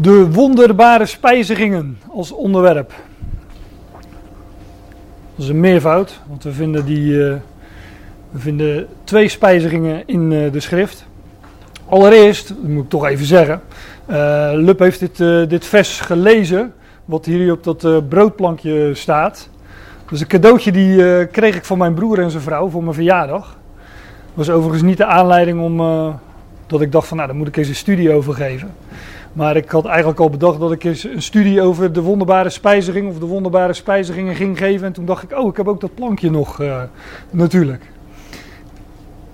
De wonderbare spijzigingen als onderwerp. Dat is een meervoud, want we vinden, die, uh, we vinden twee spijzigingen in uh, de schrift. Allereerst, dat moet ik toch even zeggen, uh, Lup heeft dit, dit vers gelezen, wat hier op dat broodplankje staat. Dus een cadeautje die kreeg ik van mijn broer en zijn vrouw voor mijn verjaardag. was overigens niet de aanleiding om, dat ik dacht van nou, daar moet ik eens een studie over geven. Maar ik had eigenlijk al bedacht dat ik eens een studie over de wonderbare spijziging of de wonderbare spijzigingen ging geven. En toen dacht ik, oh, ik heb ook dat plankje nog uh, natuurlijk.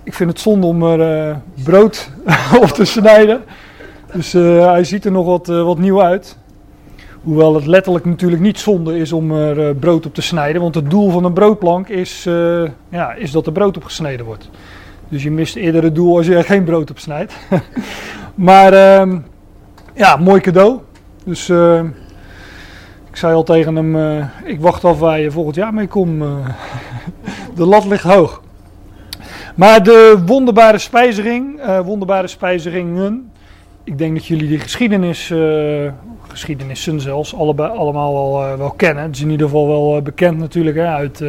Ik vind het zonde om er uh, brood op te snijden. Dus uh, hij ziet er nog wat, wat nieuw uit. Hoewel het letterlijk natuurlijk niet zonde is om er brood op te snijden. Want het doel van een broodplank is, ja, is dat er brood op gesneden wordt. Dus je mist eerder het doel als je er geen brood op snijdt. maar ehm, ja, mooi cadeau. Dus uh, ik zei al tegen hem, uh, ik wacht af waar je volgend jaar mee komt. Uh, de lat ligt hoog. Maar de wonderbare spijzering, wonderbare spijzeringen. Ik denk dat jullie die geschiedenis, geschiedenissen zelfs, allebei, allemaal wel, wel kennen. Het is in ieder geval wel bekend natuurlijk hè, uit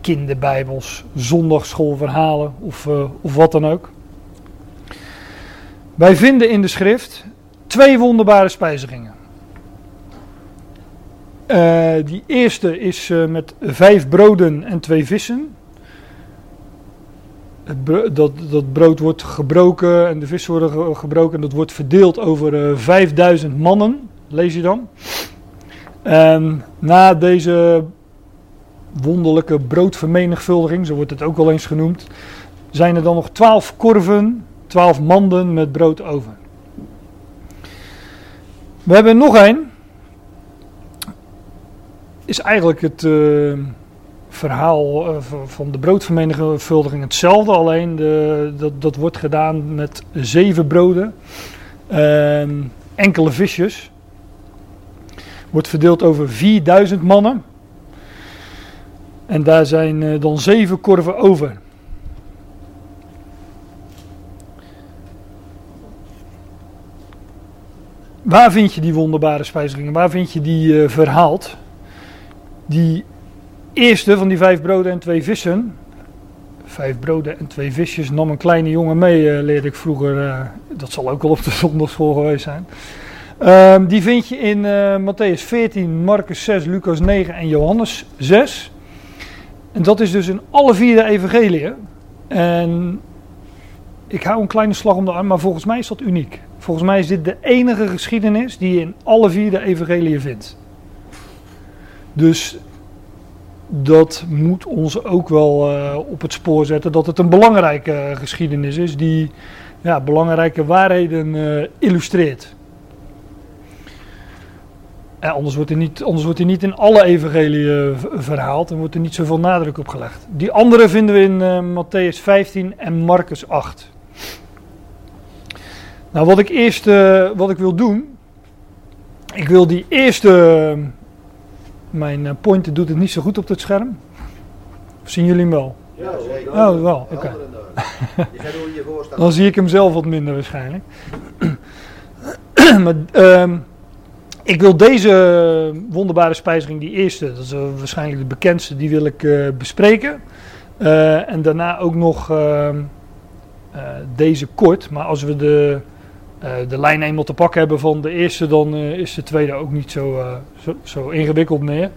kinderbijbels, zondagschoolverhalen of, of wat dan ook. Wij vinden in de schrift twee wonderbare spijzigingen. Uh, die eerste is uh, met vijf broden en twee vissen. Dat, dat brood wordt gebroken en de vissen worden gebroken en dat wordt verdeeld over uh, eh, 5000 mannen, lees je dan. En na deze wonderlijke broodvermenigvuldiging, zo wordt het ook wel eens genoemd, zijn er dan nog twaalf korven, twaalf manden met brood over. We hebben nog één. Is eigenlijk het uh, verhaal uh, van de broodvermenigvuldiging hetzelfde. Alleen de, dat, dat wordt gedaan met zeven broden. en enkele visjes. Wordt verdeeld over 4000 mannen. En daar zijn uh, dan zeven korven over. Waar vind je die wonderbare spijzigingen? Waar vind je die uh, verhaald? Die eerste van die vijf broden en twee vissen. Vijf broden en twee visjes nam een kleine jongen mee, uh, leerde ik vroeger. Uh, dat zal ook wel op de zondagschool geweest zijn. Uh, die vind je in Matthäus 14, Marcus 6, Lucas 9 en Johannes 6. En dat is dus in alle vier de evangeliën. En ik hou een kleine slag om de arm, maar volgens mij is dat uniek. Volgens mij is dit de enige geschiedenis die je in alle vier de evangeliën vindt. Dus dat moet ons ook wel uh, op het spoor zetten dat het een belangrijke geschiedenis is die ja, belangrijke waarheden uh, illustreert. Anders, wordt hij niet, anders wordt hij niet in alle evangeliën verhaald en wordt er niet zoveel nadruk op gelegd. Die andere vinden we in uh, Matthäus 15 en Marcus 8. Nou, wat ik eerst uh, wat ik wil doen. Ik wil die eerste. mijn uh, pointer doet het niet zo goed op het scherm. Of zien jullie hem wel? Ja, zeker. Oh, wel, oké. Okay. Dan zie ik hem zelf wat minder waarschijnlijk. maar uh, ik wil deze wonderbare spijziging, die eerste, dat is waarschijnlijk de bekendste, die wil ik uh, bespreken. en daarna ook nog ehm, deze kort. Maar als we de de lijn eenmaal te pakken hebben van de eerste, dan uh, is de tweede ook niet zo, uh, zo, zo, ingewikkeld meer.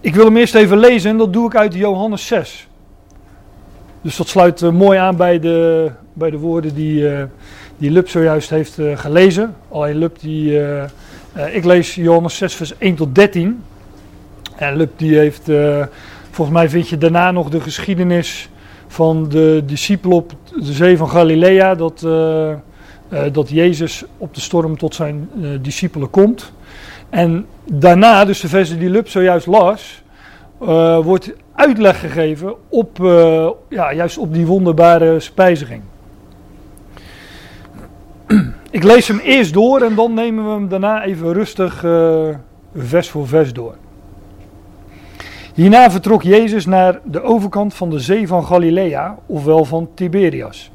ik wil hem eerst even lezen en dat doe ik uit Johannes 6. Dus dat sluit mooi aan bij de, bij de woorden die, die Lup zojuist heeft gelezen. Alleen Lup die, ik lees Johannes 6 vers 1 tot 13. En Lup die heeft, volgens mij vind je daarna nog de geschiedenis van de discipelen op de zee van Galilea, dat, uh, uh, dat Jezus op de storm tot zijn uh, discipelen komt. En daarna, dus de versen die Lub zojuist las, wordt uitleg gegeven op, ja, juist op die wonderbare spijziging. Ik lees hem eerst door en dan nemen we hem daarna even rustig vers voor vers door. Hierna vertrok Jezus naar de overkant van de zee van Galilea, ofwel van Tiberias.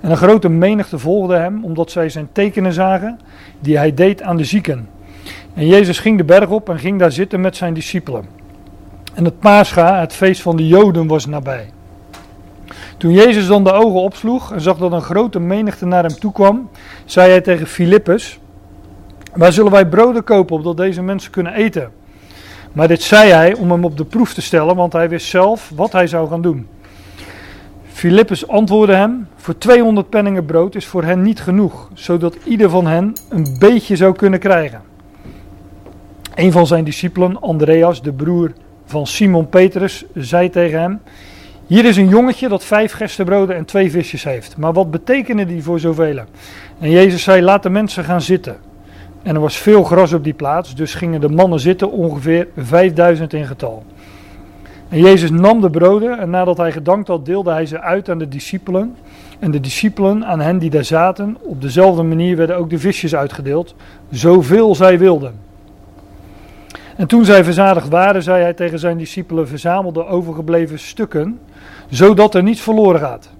En een grote menigte volgde hem, omdat zij zijn tekenen zagen die hij deed aan de zieken. En Jezus ging de berg op en ging daar zitten met zijn discipelen. En het Pascha, het feest van de Joden, was nabij. Toen Jezus dan de ogen opsloeg en zag dat een grote menigte naar hem toe kwam, zei hij tegen Filippus: Waar zullen wij broden kopen opdat deze mensen kunnen eten? Maar dit zei hij om hem op de proef te stellen, want hij wist zelf wat hij zou gaan doen. Filippus antwoordde hem: Voor 200 penningen brood is voor hen niet genoeg, zodat ieder van hen een beetje zou kunnen krijgen. Een van zijn discipelen, Andreas, de broer van Simon Petrus, zei tegen hem: Hier is een jongetje dat vijf gerstebroden en twee visjes heeft. Maar wat betekenen die voor zoveel? En Jezus zei: Laat de mensen gaan zitten. En er was veel gras op die plaats, dus gingen de mannen zitten, ongeveer 5000 in getal. En Jezus nam de broden en nadat hij gedankt had, deelde hij ze uit aan de discipelen. En de discipelen aan hen die daar zaten, op dezelfde manier werden ook de visjes uitgedeeld, zoveel zij wilden. En toen zij verzadigd waren, zei hij tegen zijn discipelen: Verzamel de overgebleven stukken, zodat er niets verloren gaat.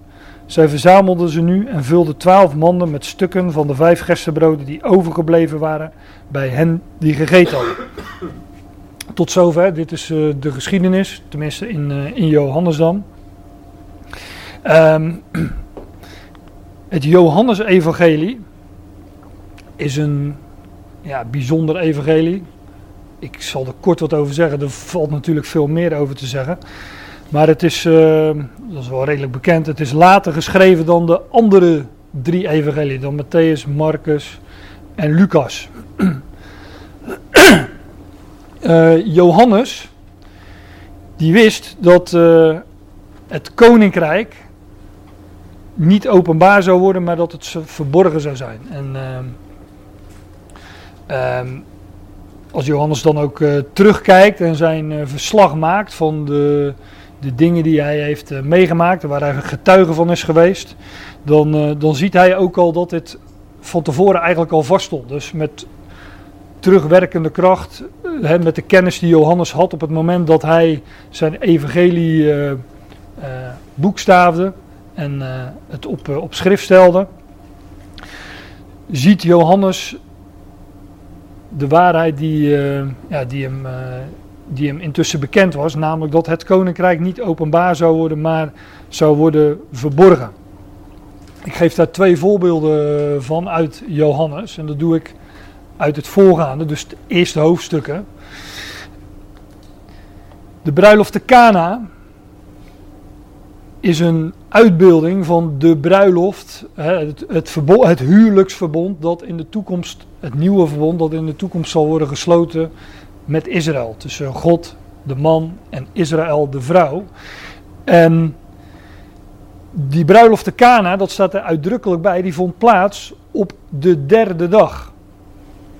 Zij verzamelden ze nu en vulden twaalf manden met stukken van de vijf gerstebroden die overgebleven waren bij hen die gegeten hadden. Tot zover, dit is uh, de geschiedenis, tenminste in, uh, in Johannes dan. Um, het Johannes-evangelie is een ja, bijzonder evangelie. Ik zal er kort wat over zeggen, er valt natuurlijk veel meer over te zeggen. Maar het is, uh, dat is wel redelijk bekend, het is later geschreven dan de andere drie evangelieën, dan Matthäus, Marcus en Lucas. uh, Johannes, die wist dat uh, het koninkrijk niet openbaar zou worden, maar dat het verborgen zou zijn. En um, als Johannes dan ook uh, terugkijkt en zijn verslag maakt van de, de dingen die hij heeft uh, meegemaakt, waar hij getuige van is geweest, dan, dan ziet hij ook al dat dit van tevoren eigenlijk al vaststond. Dus met terugwerkende kracht, hè, met de kennis die Johannes had op het moment dat hij zijn evangelie boekstaafde en het op, op schrift stelde, ziet Johannes de waarheid die, ja, die, hem, die hem intussen bekend was, namelijk dat het koninkrijk niet openbaar zou worden, maar zou worden verborgen. Ik geef daar twee voorbeelden van uit Johannes en dat doe ik uit het voorgaande, dus de eerste hoofdstukken. De bruiloft te Cana is een uitbeelding van de bruiloft, het, het, het huwelijksverbond dat in de toekomst, het nieuwe verbond dat in de toekomst zal worden gesloten met Israël. Tussen God, de man, en Israël, de vrouw. En die bruiloft te Cana, dat staat er uitdrukkelijk bij, die vond plaats op de derde dag.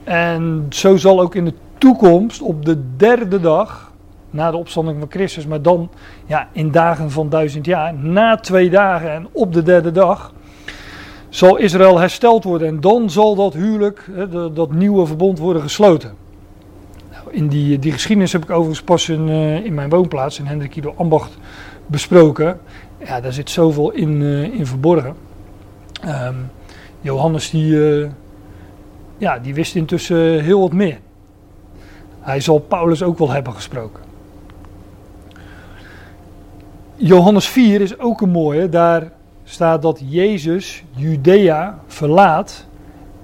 En zo zal ook in de toekomst op de derde dag na de opstanding van Christus, maar dan ja, in dagen van duizend jaar, na twee dagen en op de derde dag, zal Israël hersteld worden. En dan zal dat huwelijk, dat nieuwe verbond worden gesloten. In die, die geschiedenis heb ik overigens pas in, uh, in mijn woonplaats, in Hendrik Ido Ambacht, besproken. Ja, daar zit zoveel in, uh, in verborgen. Um, Johannes die, uh, ja, die wist intussen heel wat meer. Hij zal Paulus ook wel hebben gesproken. Johannes 4 is ook een mooie. Daar staat dat Jezus Judea verlaat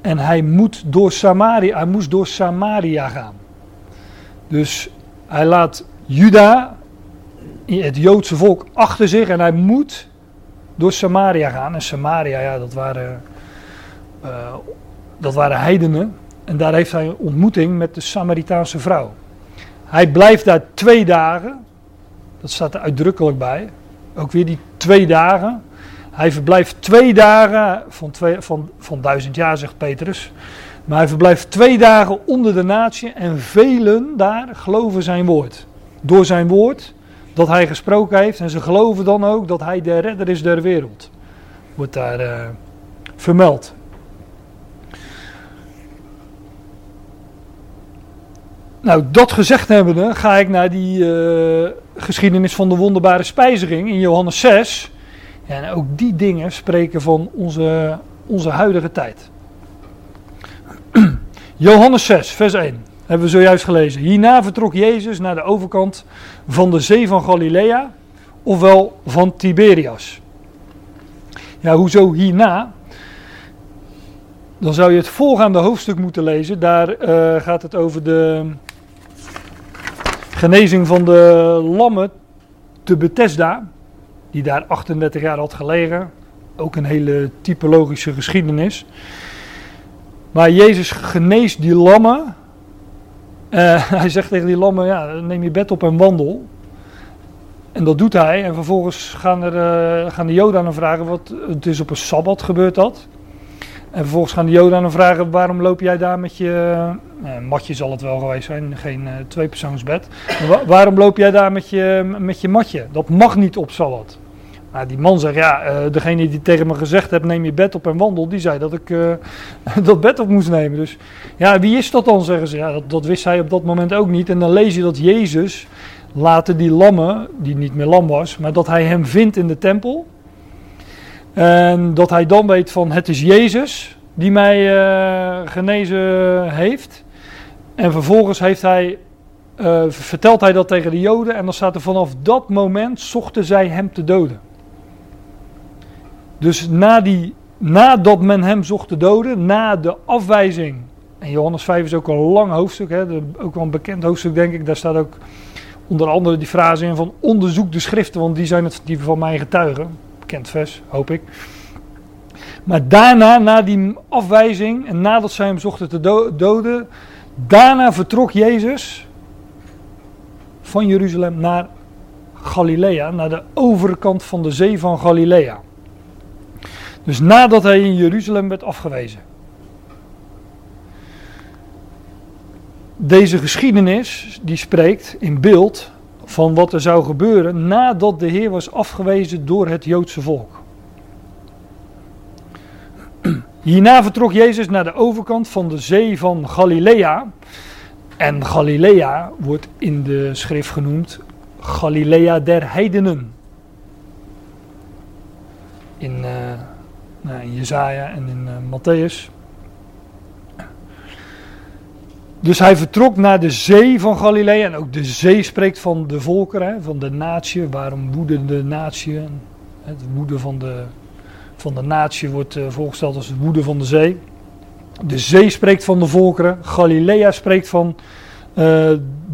en hij moet door Samaria, hij moest door Samaria gaan. Dus hij laat Juda, het Joodse volk, achter zich en hij moet door Samaria gaan. En Samaria, ja, dat waren, uh, dat waren heidenen. En daar heeft hij een ontmoeting met de Samaritaanse vrouw. Hij blijft daar twee dagen. Dat staat er uitdrukkelijk bij. Ook weer die twee dagen. Hij verblijft twee dagen van, van, van duizend jaar, zegt Petrus. Maar hij verblijft twee dagen onder de natie en velen daar geloven zijn woord. Door zijn woord dat hij gesproken heeft. En ze geloven dan ook dat hij de redder is der wereld. Wordt daar uh, vermeld. Nou, dat gezegd hebbende, ga ik naar die uh, geschiedenis van de wonderbare spijziging in Johannes 6. en ook die dingen spreken van onze, onze huidige tijd. Johannes 6, vers 1. Hebben we zojuist gelezen. Hierna vertrok Jezus naar de overkant van de zee van Galilea, ofwel van Tiberias. Ja, hoezo hierna? Dan zou je het voorgaande hoofdstuk moeten lezen. Daar uh, gaat het over de genezing van de lammen te Bethesda, die daar 38 jaar had gelegen. Ook een hele typologische geschiedenis. Maar Jezus geneest die lammen. Uh, hij zegt tegen die lammen, ja, neem je bed op en wandel. En dat doet hij. En vervolgens gaan, er, uh, gaan de Joden aan hem vragen, wat, het is op een Sabbat gebeurt dat. En vervolgens gaan de Joden aan hem vragen, waarom loop jij daar met je, uh, matje zal het wel geweest zijn, geen tweepersoonsbed. Wa waarom loop jij daar met je, met je matje? Dat mag niet op Sabbat. Maar die man zegt, ja, uh, degene die tegen me gezegd heeft, neem je bed op en wandel, die zei dat ik uh, dat bed op moest nemen. Dus ja, wie is dat dan, zeggen ze. Ja, dat, wist hij op dat moment ook niet. En dan lees je dat Jezus later die lammen, die niet meer lam was, maar dat hij hem vindt in de tempel. En dat hij dan weet van, het is Jezus die mij uh, genezen heeft. En vervolgens heeft hij vertelt hij dat tegen de Joden en dan staat er vanaf dat moment zochten zij hem te doden. Dus na die, nadat men hem zocht te doden, na de afwijzing. En Johannes 5 is ook een lang hoofdstuk, hè, ook wel een bekend hoofdstuk denk ik. Daar staat ook onder andere die frase in van onderzoek de schriften, want die zijn het die van mij getuigen. Bekend vers, hoop ik. Maar daarna, na die afwijzing en nadat zij hem zochten te doden, daarna vertrok Jezus van Jeruzalem naar Galilea, naar de overkant van de zee van Galilea. Dus nadat hij in Jeruzalem werd afgewezen. Deze geschiedenis die spreekt in beeld van wat er zou gebeuren nadat de Heer was afgewezen door het Joodse volk. Hierna vertrok Jezus naar de overkant van de zee van Galilea. En Galilea wordt in de schrift genoemd Galilea der heidenen. In nou, in Jezaja en in uh, Matthäus. Dus hij vertrok naar de zee van Galilea. En ook de zee spreekt van de volkeren, van de natie. Waarom woede de natie? Het woede van de, van de natie wordt uh, voorgesteld als het woede van de zee. De zee spreekt van de volkeren. Galilea spreekt van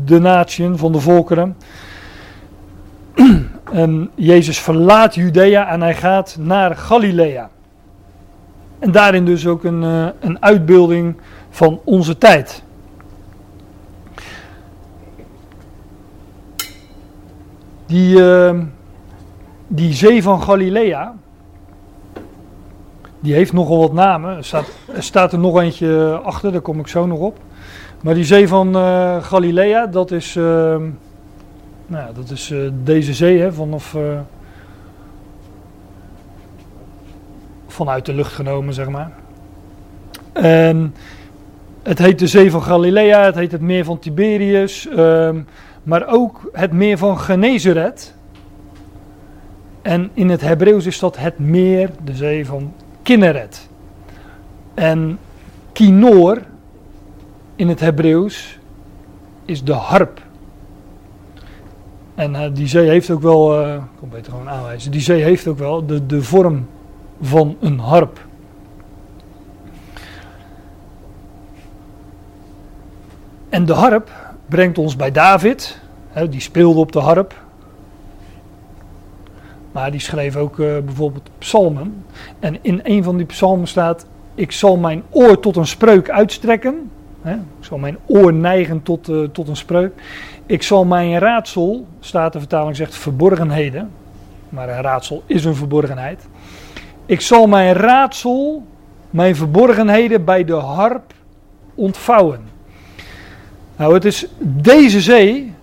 de natie, van de volkeren. en Jezus verlaat Judea en hij gaat naar Galilea. En daarin dus ook een, uh, een uitbeelding van onze tijd. Die, uh, die zee van Galilea, die heeft nogal wat namen. Er staat, er staat er nog eentje achter, daar kom ik zo nog op. Maar die zee van uh, Galilea, dat is, nou, dat is deze zee hè, vanaf vanuit de lucht genomen, zeg maar. En het heet de Zee van Galilea, het heet het Meer van Tiberius, um, maar ook het Meer van Genezeret. En in het Hebreeuws is dat het meer, de zee van Kinneret. En Kinoor in het Hebreeuws is de harp. En uh, die zee heeft ook wel, uh, ik kan beter gewoon aanwijzen, die zee heeft ook wel de, de vorm van een harp. En de harp brengt ons bij David, hè, die speelde op de harp. Maar die schreef ook uh, bijvoorbeeld psalmen. En in een van die psalmen staat: Ik zal mijn oor tot een spreuk uitstrekken. Hè, ik zal mijn oor neigen tot, uh, tot een spreuk. Ik zal mijn raadsel, staat de vertaling zegt verborgenheden. Maar een raadsel is een verborgenheid. Ik zal mijn raadsel, mijn verborgenheden bij de harp ontvouwen. Nou, het is deze zee,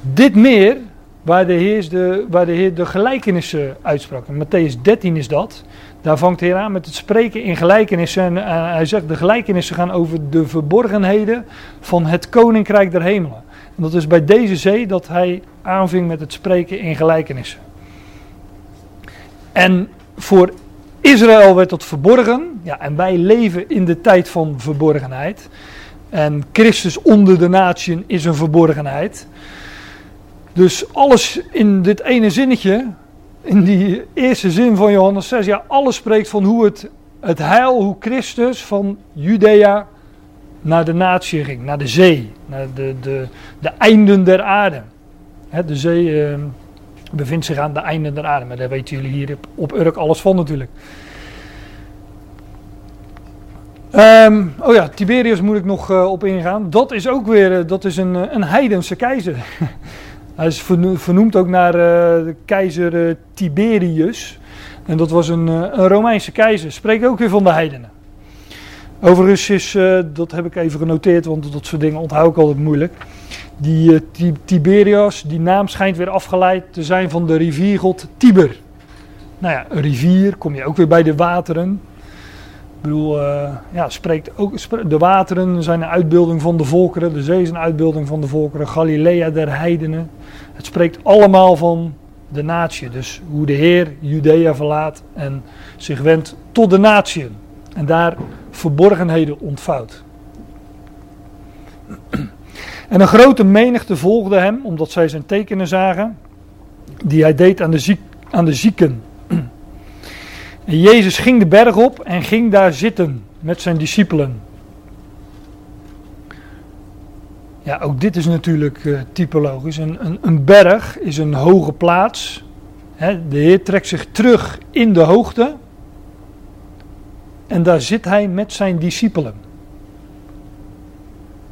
dit meer, waar de Heer de, waar de, Heer de gelijkenissen uitsprak. In Matthäus 13 is dat. Daar vangt de Heer aan met het spreken in gelijkenissen. En uh, hij zegt, de gelijkenissen gaan over de verborgenheden van het koninkrijk der hemelen. En dat is bij deze zee dat hij aanving met het spreken in gelijkenissen. En voor Israël werd dat verborgen. Ja, en wij leven in de tijd van verborgenheid. En Christus onder de natieën is een verborgenheid. Dus alles in dit ene zinnetje, in die eerste zin van Johannes 6, ja, alles spreekt van hoe het, het heil, hoe Christus van Judea naar de natie ging, naar de zee, naar de, de, de einden der aarde. de zee uh, bevindt zich aan de einden der aarde, maar daar weten jullie hier op Urk alles van natuurlijk. Ehm, oh ja, Tiberius moet ik nog uh, op ingaan. Dat is ook weer uh, dat is een, een heidense keizer. Hij is vernoemd ook naar de keizer Tiberius. En dat was een, een Romeinse keizer. Spreekt ook weer van de heidenen. Overigens is, uh, dat heb ik even genoteerd, want dat soort dingen onthoud ik altijd moeilijk. Die, uh, Tiberias, die naam schijnt weer afgeleid te zijn van de riviergod Tiber. Nou ja, een rivier, kom je ook weer bij de wateren. Ik bedoel, uh, ja, spreekt ook, de wateren zijn een uitbeelding van de volkeren, de zee is een uitbeelding van de volkeren, Galilea der heidenen. Het spreekt allemaal van de natie, dus hoe de Heer Judea verlaat en zich wendt tot de natieën. En daar verborgenheden ontvouwt. En een grote menigte volgde hem, omdat zij zijn tekenen zagen, die hij deed aan de, zieken. En Jezus ging de berg op en ging daar zitten met zijn discipelen. Ja, ook dit is natuurlijk uh, typologisch. Een, een, berg is een hoge plaats. de Heer trekt zich terug in de hoogte. En daar zit hij met zijn discipelen.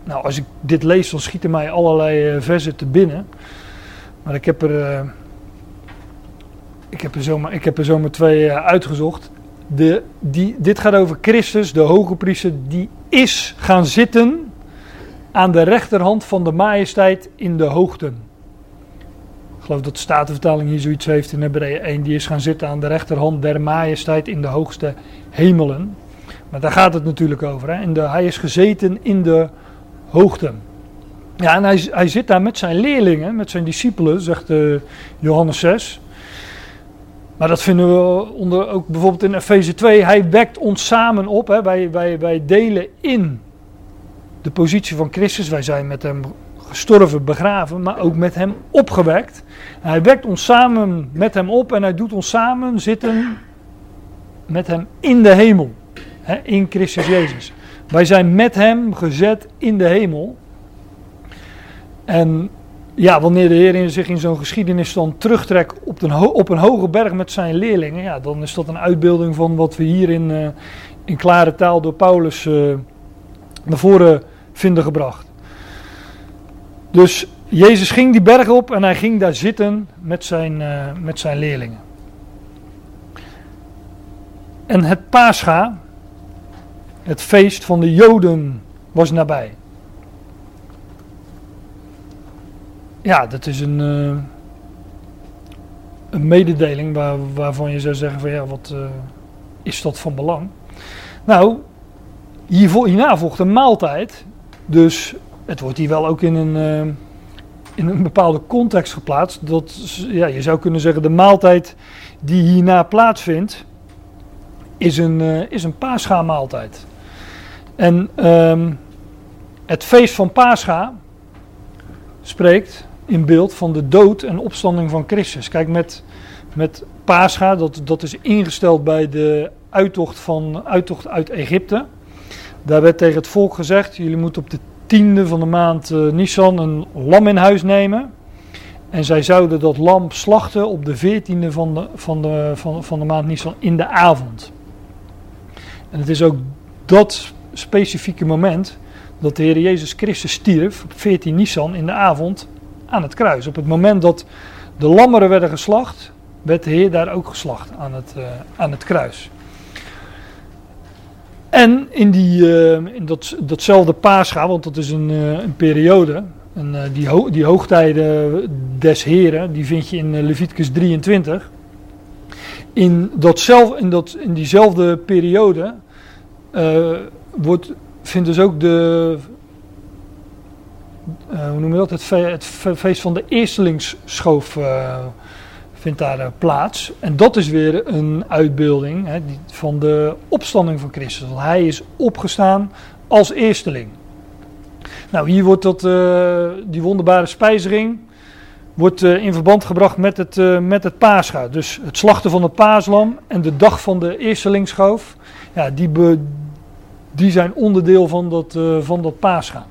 Nou, als ik dit lees, dan schieten mij allerlei uh, versen te binnen. Maar ik heb er, uh, ik heb er, zomaar, ik heb er zomaar twee uh, uitgezocht. De, die, dit gaat over Christus, de hoge priester, die is gaan zitten aan de rechterhand van de majesteit in de hoogten. Geloof dat de Statenvertaling hier zoiets heeft in Hebreeën 1. Die is gaan zitten aan de rechterhand der majesteit in de hoogste hemelen. Maar daar gaat het natuurlijk over. Hè? De, hij is gezeten in de hoogte. Ja, en hij, hij zit daar met zijn leerlingen, met zijn discipelen, zegt uh, Johannes 6. Maar dat vinden we onder, ook bijvoorbeeld in Efeze 2. Hij wekt ons samen op. Hè? Wij, wij, wij delen in de positie van Christus. Wij zijn met hem gestorven, begraven, maar ook met hem opgewekt. Hij wekt ons samen met hem op en hij doet ons samen zitten met hem in de hemel. Hè, in Christus Jezus. Wij zijn met hem gezet in de hemel. En ja, wanneer de Heer zich in zo'n geschiedenis dan terugtrekt op een, op een hoge berg met zijn leerlingen, ja, dan is dat een uitbeelding van wat we hier in, uh, in klare taal door Paulus uh, naar voren vinden gebracht. Dus Jezus ging die berg op en hij ging daar zitten met zijn, uh, met zijn leerlingen. En het Pascha, het feest van de Joden, was nabij. Ja, dat is een, uh, een mededeling waar, waarvan je zou zeggen van ja, wat uh, is dat van belang? Nou, hierna volgt een maaltijd. Dus het wordt hier wel ook in een, uh, in een bepaalde context geplaatst. Dat, ja, je zou kunnen zeggen de maaltijd die hierna plaatsvindt is een, uh, is een paascha-maaltijd. En um, het feest van Pascha spreekt in beeld van de dood en opstanding van Christus. Kijk, met, met Pascha, dat, dat is ingesteld bij de uittocht, van, uittocht uit Egypte. Daar werd tegen het volk gezegd: jullie moeten op de tiende van de maand uh, Nisan een lam in huis nemen. En zij zouden dat lam slachten op de veertiende van de, van, de, van, van de maand Nisan in de avond. En het is ook dat specifieke moment dat de Heer Jezus Christus stierf op 14 Nisan in de avond aan het kruis. Op het moment dat de lammeren werden geslacht, werd de Heer daar ook geslacht aan het, uh, aan het kruis. En in, die, uh, in dat, datzelfde paascha, want dat is een, uh, een periode, en, die, ho die hoogtijden des Heren, die vind je in Leviticus 23. In, datzelf, in, dat, in diezelfde periode wordt, vindt dus ook de, hoe noem je dat, het, het feest van de eerstelingsschoof vindt daar plaats. En dat is weer een uitbeelding hè, van de opstanding van Christus. Hij is opgestaan als eersteling. Nou, hier wordt dat, die wonderbare spijzering wordt in verband gebracht met het, met het paascha. Dus het slachten van het paaslam en de dag van de eerstelingsschoof. Ja, die, be, die zijn onderdeel van dat, uh, van dat paascha.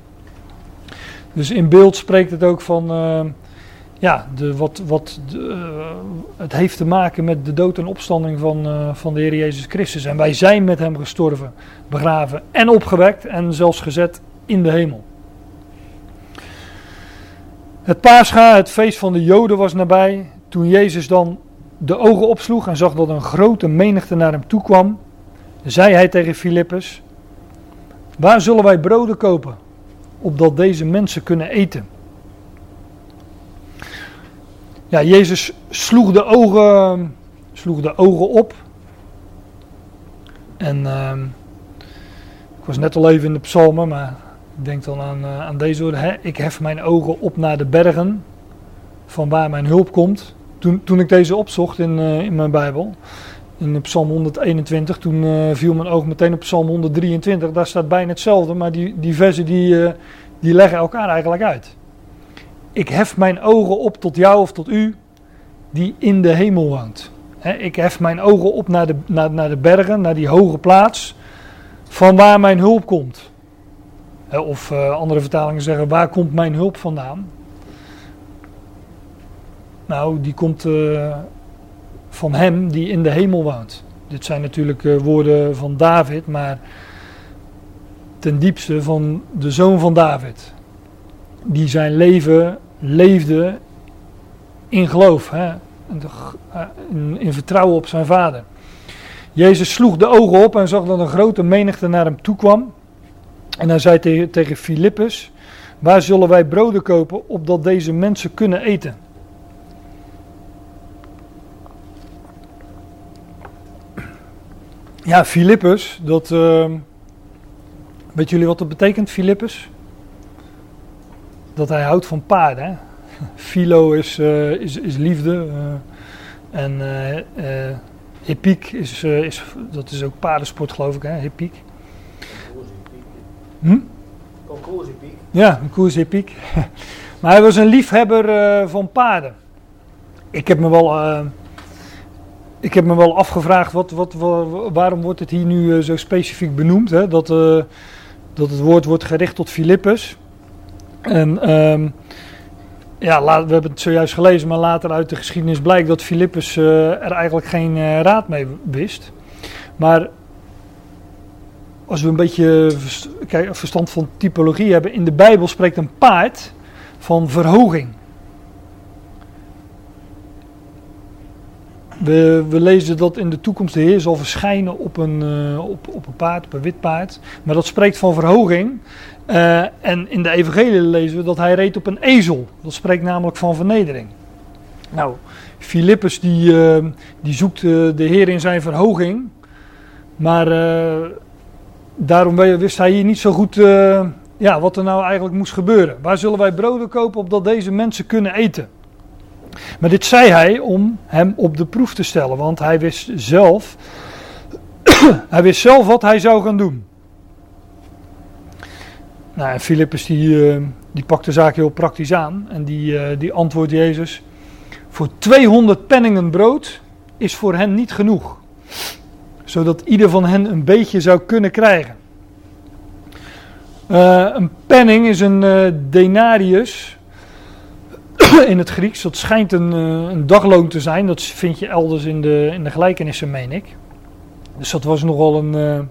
Dus in beeld spreekt het ook van, uh, ja, de, wat, wat de, uh, het heeft te maken met de dood en opstanding van, van de Heer Jezus Christus. En wij zijn met hem gestorven, begraven en opgewekt en zelfs gezet in de hemel. Het paascha, het feest van de Joden, was nabij. Toen Jezus dan de ogen opsloeg en zag dat een grote menigte naar hem toe kwam, zei hij tegen Filippus: Waar zullen wij broden kopen, opdat deze mensen kunnen eten? Ja, Jezus sloeg de ogen, sloeg de ogen op. En uh, ik was net al even in de psalmen, maar ik denk dan aan, uh, aan deze woorden. Ik hef mijn ogen op naar de bergen, van waar mijn hulp komt. Toen, toen ik deze opzocht in, uh, in mijn Bijbel, in Psalm 121, toen uh, viel mijn oog meteen op Psalm 123. Daar staat bijna hetzelfde, maar die, die versen die, die leggen elkaar eigenlijk uit. Ik hef mijn ogen op tot jou of tot u, die in de hemel woont. Ik hef mijn ogen op naar de, naar, naar de bergen, naar die hoge plaats, van waar mijn hulp komt. Of uh, andere vertalingen zeggen, waar komt mijn hulp vandaan? Nou, die komt van hem die in de hemel woont. Dit zijn natuurlijk uh, woorden van David, maar ten diepste van de zoon van David. Die zijn leven leefde in geloof, hè? In, in vertrouwen op zijn vader. Jezus sloeg de ogen op en zag dat een grote menigte naar hem toe kwam. En hij zei tegen, tegen Filippus: Waar zullen wij broden kopen opdat deze mensen kunnen eten? Ja, Filippus, dat. Uh, weet jullie wat dat betekent, Filippus? Dat hij houdt van paarden. Hè? Philo is, uh, is, is liefde. Uh, en uh, hippiek is, is, dat is ook paardensport, geloof ik, hè? Hippiek. Hm? Concours Ja, een koers hippiek. maar hij was een liefhebber van paarden. Ik heb me wel ik heb me wel afgevraagd, wat, wat, waarom wordt het hier nu zo specifiek benoemd? Hè? Dat, dat het woord wordt gericht tot Filippus. En um, ja, laat, we hebben het zojuist gelezen, maar later uit de geschiedenis blijkt dat Filippus uh, er eigenlijk geen raad mee wist. Maar als we een beetje verstand van typologie hebben, in de Bijbel spreekt een paard van verhoging. We, we, lezen dat in de toekomst de Heer zal verschijnen op een, uh, op, op een paard, op een wit paard. Maar dat spreekt van verhoging. Uh, en in de evangelie lezen we dat hij reed op een ezel. Dat spreekt namelijk van vernedering. Nou, Filippus die, uh, die zoekt de Heer in zijn verhoging. Maar daarom wist hij hier niet zo goed ja, wat er nou eigenlijk moest gebeuren. Waar zullen wij broden kopen opdat deze mensen kunnen eten? Maar dit zei hij om hem op de proef te stellen, want hij wist zelf, hij wist zelf wat hij zou gaan doen. Nou, en Filippus die, uh, die pakt de zaak heel praktisch aan en die, uh, die antwoordt Jezus, voor 200 penningen brood is voor hen niet genoeg, zodat ieder van hen een beetje zou kunnen krijgen. Uh, een penning is een denarius, in het Grieks. Dat schijnt een, eh, een, dagloon te zijn. Dat vind je elders in de, in de gelijkenissen, meen ik. Dus dat was nogal een uh, eh,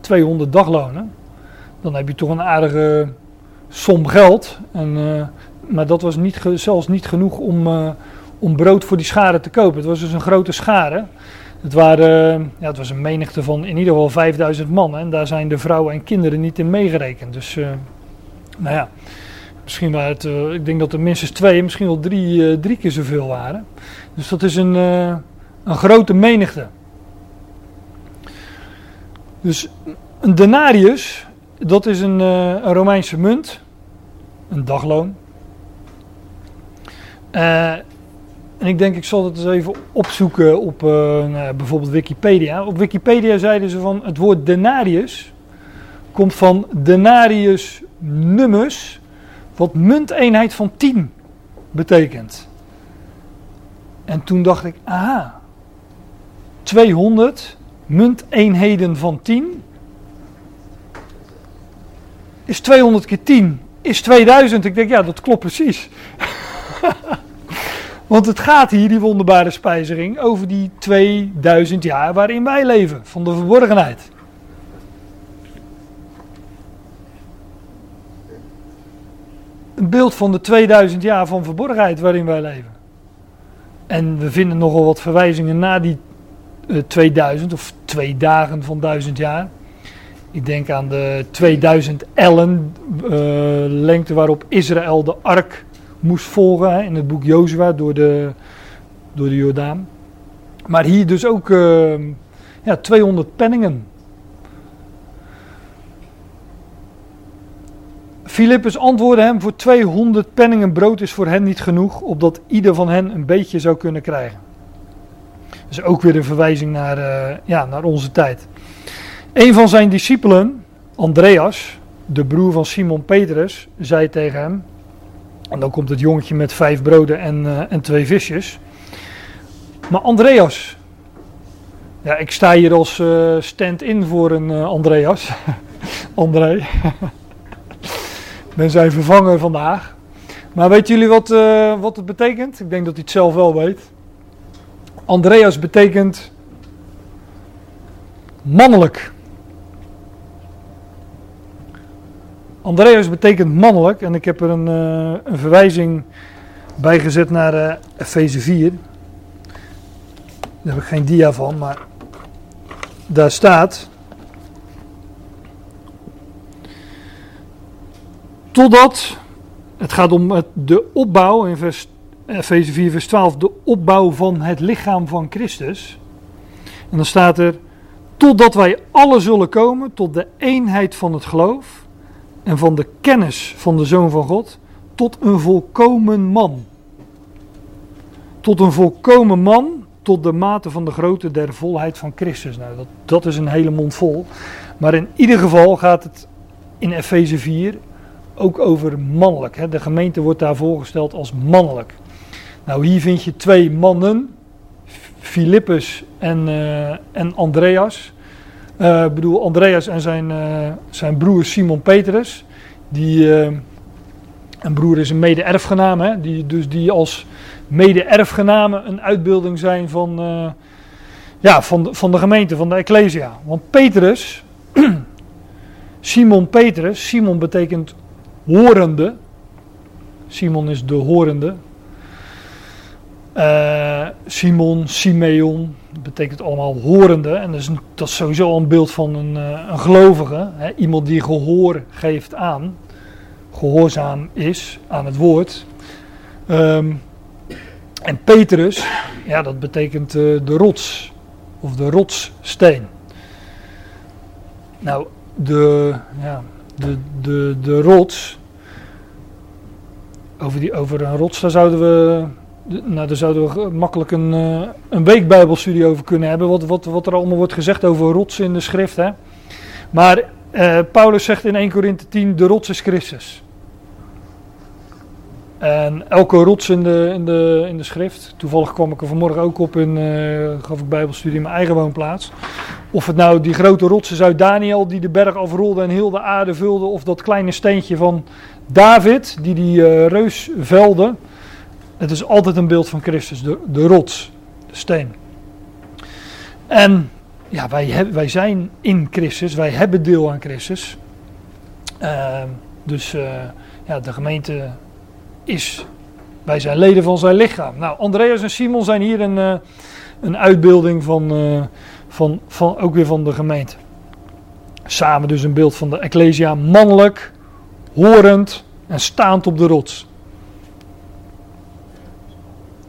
200 daglonen. Dan heb je toch een aardige som geld. En, uh, maar dat was niet, zelfs niet genoeg om, uh, om brood voor die scharen te kopen. Het was dus een grote schare. Het, waren, ja, het was een menigte van in ieder geval 5000 mannen. En daar zijn de vrouwen en kinderen niet in meegerekend. Dus, nou ja. Misschien waren het, ik denk dat er minstens twee, misschien wel drie, drie keer zoveel waren. Dus dat is een, een grote menigte. Dus een denarius, dat is een, een Romeinse munt, een dagloon. en ik denk, ik zal het eens even opzoeken op uh, nou, bijvoorbeeld Wikipedia. Op Wikipedia zeiden ze van het woord denarius komt van denarius nummus, wat munteenheid van 10 betekent. En toen dacht ik, aha, 200 munteenheden van 10 is 200 keer 10 is 2000. Ik denk, ja, dat klopt precies. Want het gaat hier, die wonderbare spijzering, over die 2000 jaar waarin wij leven, van de verborgenheid. Een beeld van de 2000 jaar van verborgenheid waarin wij leven. En we vinden nogal wat verwijzingen na die 2000 of twee dagen van 1000 jaar. Ik denk aan de 2000 ellen uh, lengte waarop Israël de ark moest volgen in het boek Jozua door de, door de Jordaan. Maar hier dus ook uh, ja, 200 penningen. Filippus antwoordde hem: Voor 200 penningen brood is voor hen niet genoeg, opdat ieder van hen een beetje zou kunnen krijgen. Dus ook weer een verwijzing naar, uh, ja, naar onze tijd. Een van zijn discipelen, Andreas, de broer van Simon Petrus, zei tegen hem: en dan komt het jongetje met vijf broden en, uh, en twee visjes. Maar Andreas. Ja, ik sta hier als uh, stand-in voor een uh, Andreas. André. ben zijn vervanger vandaag. Maar weten jullie wat, wat het betekent? Ik denk dat hij het zelf wel weet. Andreas betekent mannelijk. Andreas betekent mannelijk en ik heb er een, uh, een verwijzing bij gezet naar uh, Efeze 4. Daar heb ik geen dia van, maar daar staat. Totdat, het gaat om de opbouw in vers, Efeze 4, vers 12, de opbouw van het lichaam van Christus. En dan staat er, totdat wij alle zullen komen tot de eenheid van het geloof en van de kennis van de Zoon van God tot een volkomen man. Tot een volkomen man, tot de mate van de grootte der volheid van Christus. Nou, dat, dat is een hele mond vol. Maar in ieder geval gaat het in Efeze 4 ook over mannelijk. Hè. De gemeente wordt daar voorgesteld als mannelijk. Nou, hier vind je twee mannen, Filippus en, uh, en Andreas. Uh, ik bedoel, Andreas en zijn, uh, zijn broer Simon Petrus. Die, uh, een broer is een mede-erfgename, die, dus die als mede-erfgename een uitbeelding zijn van, ja, van, de, van de gemeente, van de Ecclesia. Want Petrus, Simon Petrus, Simon betekent horende. Simon is de horende. Simon, Simeon, betekent allemaal horende. En dat is, dat sowieso al een beeld van een, uh, een gelovige. Hè? Iemand die gehoor geeft aan. Gehoorzaam is aan het woord. Um, en Petrus, ja, dat betekent uh, de rots. Of de rotssteen. Nou, de, ja, de, de, de rots. Over, die, over een rots, daar zouden we nou, daar zouden we makkelijk een, uh, een weekbijbelstudie over kunnen hebben. Wat, wat, wat er allemaal wordt gezegd over rots in de schrift. Hè? Maar uh, Paulus zegt in 1 Korinthe 10, de rots is Christus. En elke rots in de, in de, in de schrift, toevallig kwam ik er vanmorgen ook op in, uh, gaf ik bijbelstudie in mijn eigen woonplaats. Of het nou die grote rots is uit Daniel die de berg afrolde en heel de aarde vulde. Of dat kleine steentje van David die die reus velde. Het is altijd een beeld van Christus, de, de rots, de steen. En ja, wij, hebben, wij zijn in Christus, wij hebben deel aan Christus. Uh, dus uh, ja, de gemeente is, wij zijn leden van zijn lichaam. Nou, Andreas en Simon zijn hier een, uh, een uitbeelding van, van, van, ook weer van de gemeente. Samen dus een beeld van de Ecclesia, mannelijk, horend en staand op de rots.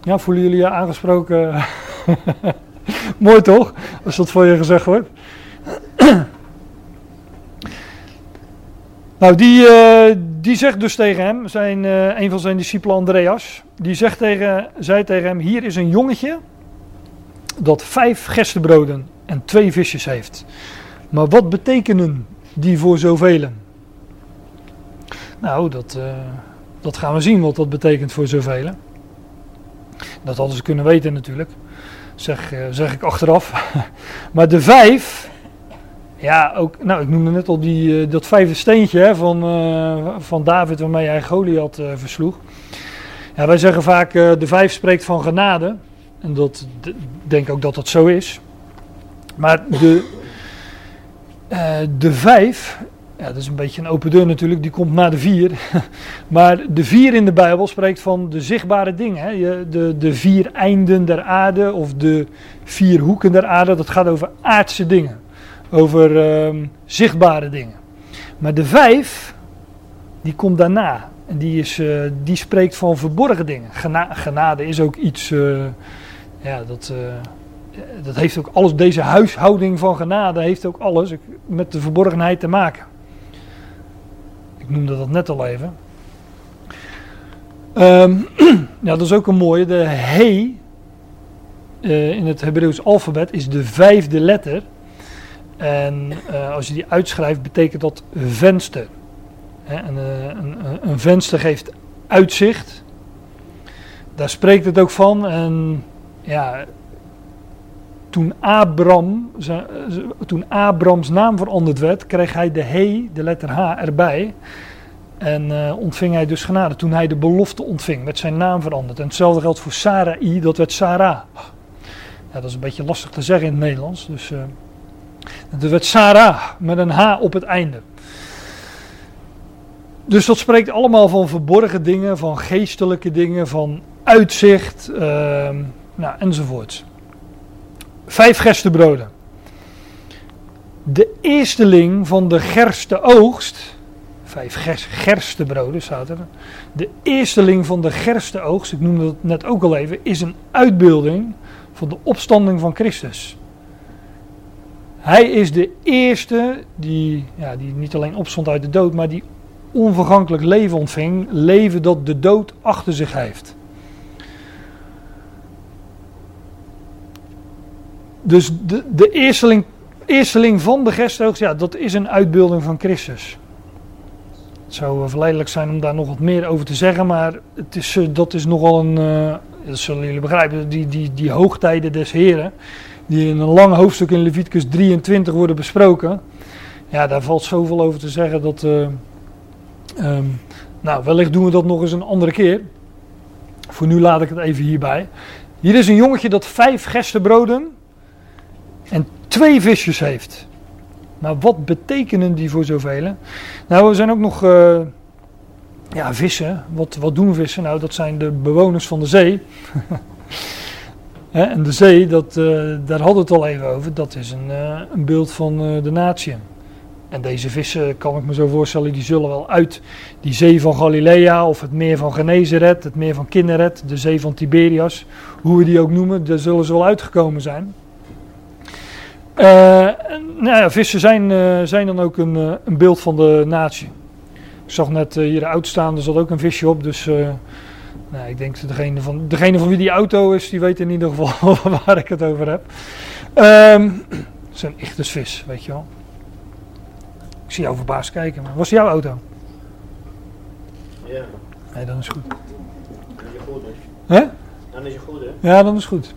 Ja, voelen jullie je aangesproken? Mooi toch? Als dat voor je gezegd wordt. Nou, die, uh, die zegt dus tegen hem, zijn, uh, een van zijn discipelen Andreas, die zegt tegen, zei tegen hem, hier is een jongetje dat vijf gerstebroden en twee visjes heeft. Maar wat betekenen die voor zoveel? Nou, dat, uh, dat gaan we zien wat dat betekent voor zoveel. Dat hadden ze kunnen weten natuurlijk, zeg, zeg ik achteraf. maar de vijf, ja, ook, nou, ik noemde net al die, dat vijfde steentje hè, van, uh, van David waarmee hij Goliath versloeg. Ja, wij zeggen vaak de vijf spreekt van genade. En dat denk ook dat dat zo is. Maar de, de vijf, ja, dat is een beetje een open deur natuurlijk, die komt na de vier. maar de vier in de Bijbel spreekt van de zichtbare dingen. Hè. De, de vier einden der aarde of de vier hoeken der aarde, dat gaat over aardse dingen over uh, zichtbare dingen. Maar de vijf, die komt daarna. En die, is, uh, die spreekt van verborgen dingen. Gena genade is ook iets, uh, ja, dat, uh, dat heeft ook alles, deze huishouding van genade heeft ook alles met de verborgenheid te maken. Noemde dat net al even. Um, ja, dat is ook een mooie. De he in het Hebreeuws alfabet is de vijfde letter. En uh, als je die uitschrijft, betekent dat venster. En, uh, een, een, venster geeft uitzicht. Daar spreekt het ook van. En ja, toen, Abram, toen Abrams naam veranderd werd, kreeg hij de he, de letter H, erbij. En uh, ontving hij dus genade. Toen hij de belofte ontving, werd zijn naam veranderd. En hetzelfde geldt voor Sarai, dat werd Sarah. Dat is een beetje lastig te zeggen in het Nederlands. Dus... Het werd Sarah met een H op het einde. Dus dat spreekt allemaal van verborgen dingen, van geestelijke dingen, van uitzicht, uh, nou, enzovoorts. Vijf gerstebroden. De eersteling van de gerste oogst. Vijf gers, gerstebroden staat er. De eersteling van de gerste oogst, ik noemde dat net ook al even, is een uitbeelding van de opstanding van Christus. Hij is de eerste die, ja, die niet alleen opstond uit de dood, maar die onvergankelijk leven ontving. Leven dat de dood achter zich heeft. Dus de, de eersteling, eersteling van de gerstoogst, ja, dat is een uitbeelding van Christus. Het zou verleidelijk zijn om daar nog wat meer over te zeggen, maar het is, eh, dat is nogal een, uh, dat zullen jullie begrijpen, die, die, die hoogtijden des Heren die in een lang hoofdstuk in Leviticus 23 worden besproken. Ja, daar valt zoveel over te zeggen dat. Um, nou, wellicht doen we dat nog eens een andere keer. Voor nu laat ik het even hierbij. Hier is een jongetje dat vijf gerstebroden en twee visjes heeft. Nou, wat betekenen die voor zoveel? Nou, er zijn ook nog uh, ja, vissen. Wat, wat doen vissen? Nou, dat zijn de bewoners van de zee. en de zee, dat, uh, daar hadden we het al even over, dat is een, uh, een beeld van de natie. En deze vissen, kan ik me zo voorstellen, die zullen wel uit die zee van Galilea of het meer van Genezeret, het meer van Kinneret, de zee van Tiberias, hoe we die ook noemen, daar zullen ze wel uitgekomen zijn. Nou ja, vissen zijn, zijn dan ook een, een beeld van de natie. Ik zag net hier uitstaan, er zat ook een visje op, dus nou, ik denk degene van, degene van wie die auto is, die weet in ieder geval waar ik het over heb. Um, het is een vis, weet je wel. Ik zie jou verbaasd kijken, maar was jouw auto? Ja. Nee, dan is goed. Dan is je goed, hè? Hè? Dan is je goed, hè? Ja, dan is goed.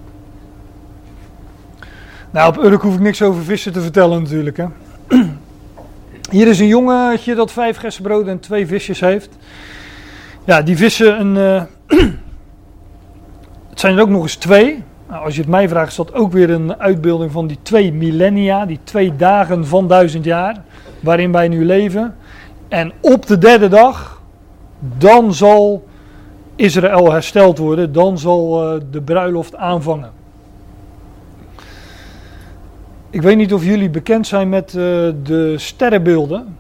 Nou, op Urk hoef ik niks over vissen te vertellen natuurlijk, hè. Hier is een jongetje dat vijf gesbroden en twee visjes heeft. Ja, die vissen een. Uh, het zijn er ook nog eens twee. Nou, als je het mij vraagt, is dat ook weer een uitbeelding van die twee millennia, die twee dagen van duizend jaar, waarin wij nu leven. En op de derde dag, dan zal Israël hersteld worden, dan zal uh, de bruiloft aanvangen. Ik weet niet of jullie bekend zijn met uh, de sterrenbeelden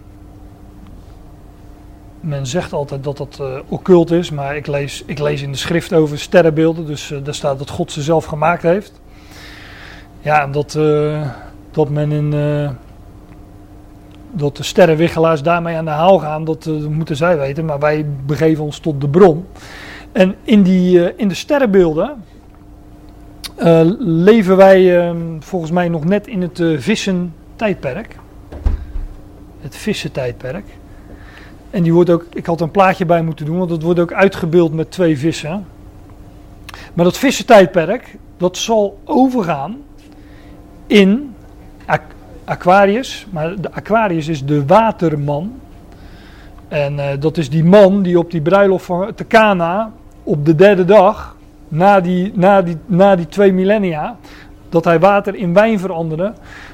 men zegt altijd dat dat uh, occult is, maar ik lees, ik lees in de schrift over sterrenbeelden, dus uh, daar staat dat God ze zelf gemaakt heeft. Ja, en dat, dat men in, dat de sterrenwiggelaars daarmee aan de haal gaan, dat, dat moeten zij weten. Maar wij begeven ons tot de bron. En in, die, in de sterrenbeelden leven wij ehm, volgens mij nog net in het vissen tijdperk. Het vissen tijdperk. En die wordt ook, ik had een plaatje bij moeten doen, want dat wordt ook uitgebeeld met twee vissen. Maar dat vissentijdperk, dat zal overgaan in Aquarius. Maar de Aquarius is de waterman. En uh, dat is die man die op die bruiloft van te Cana op de derde dag, na die, na, die, na die twee millennia, dat hij water in wijn veranderde.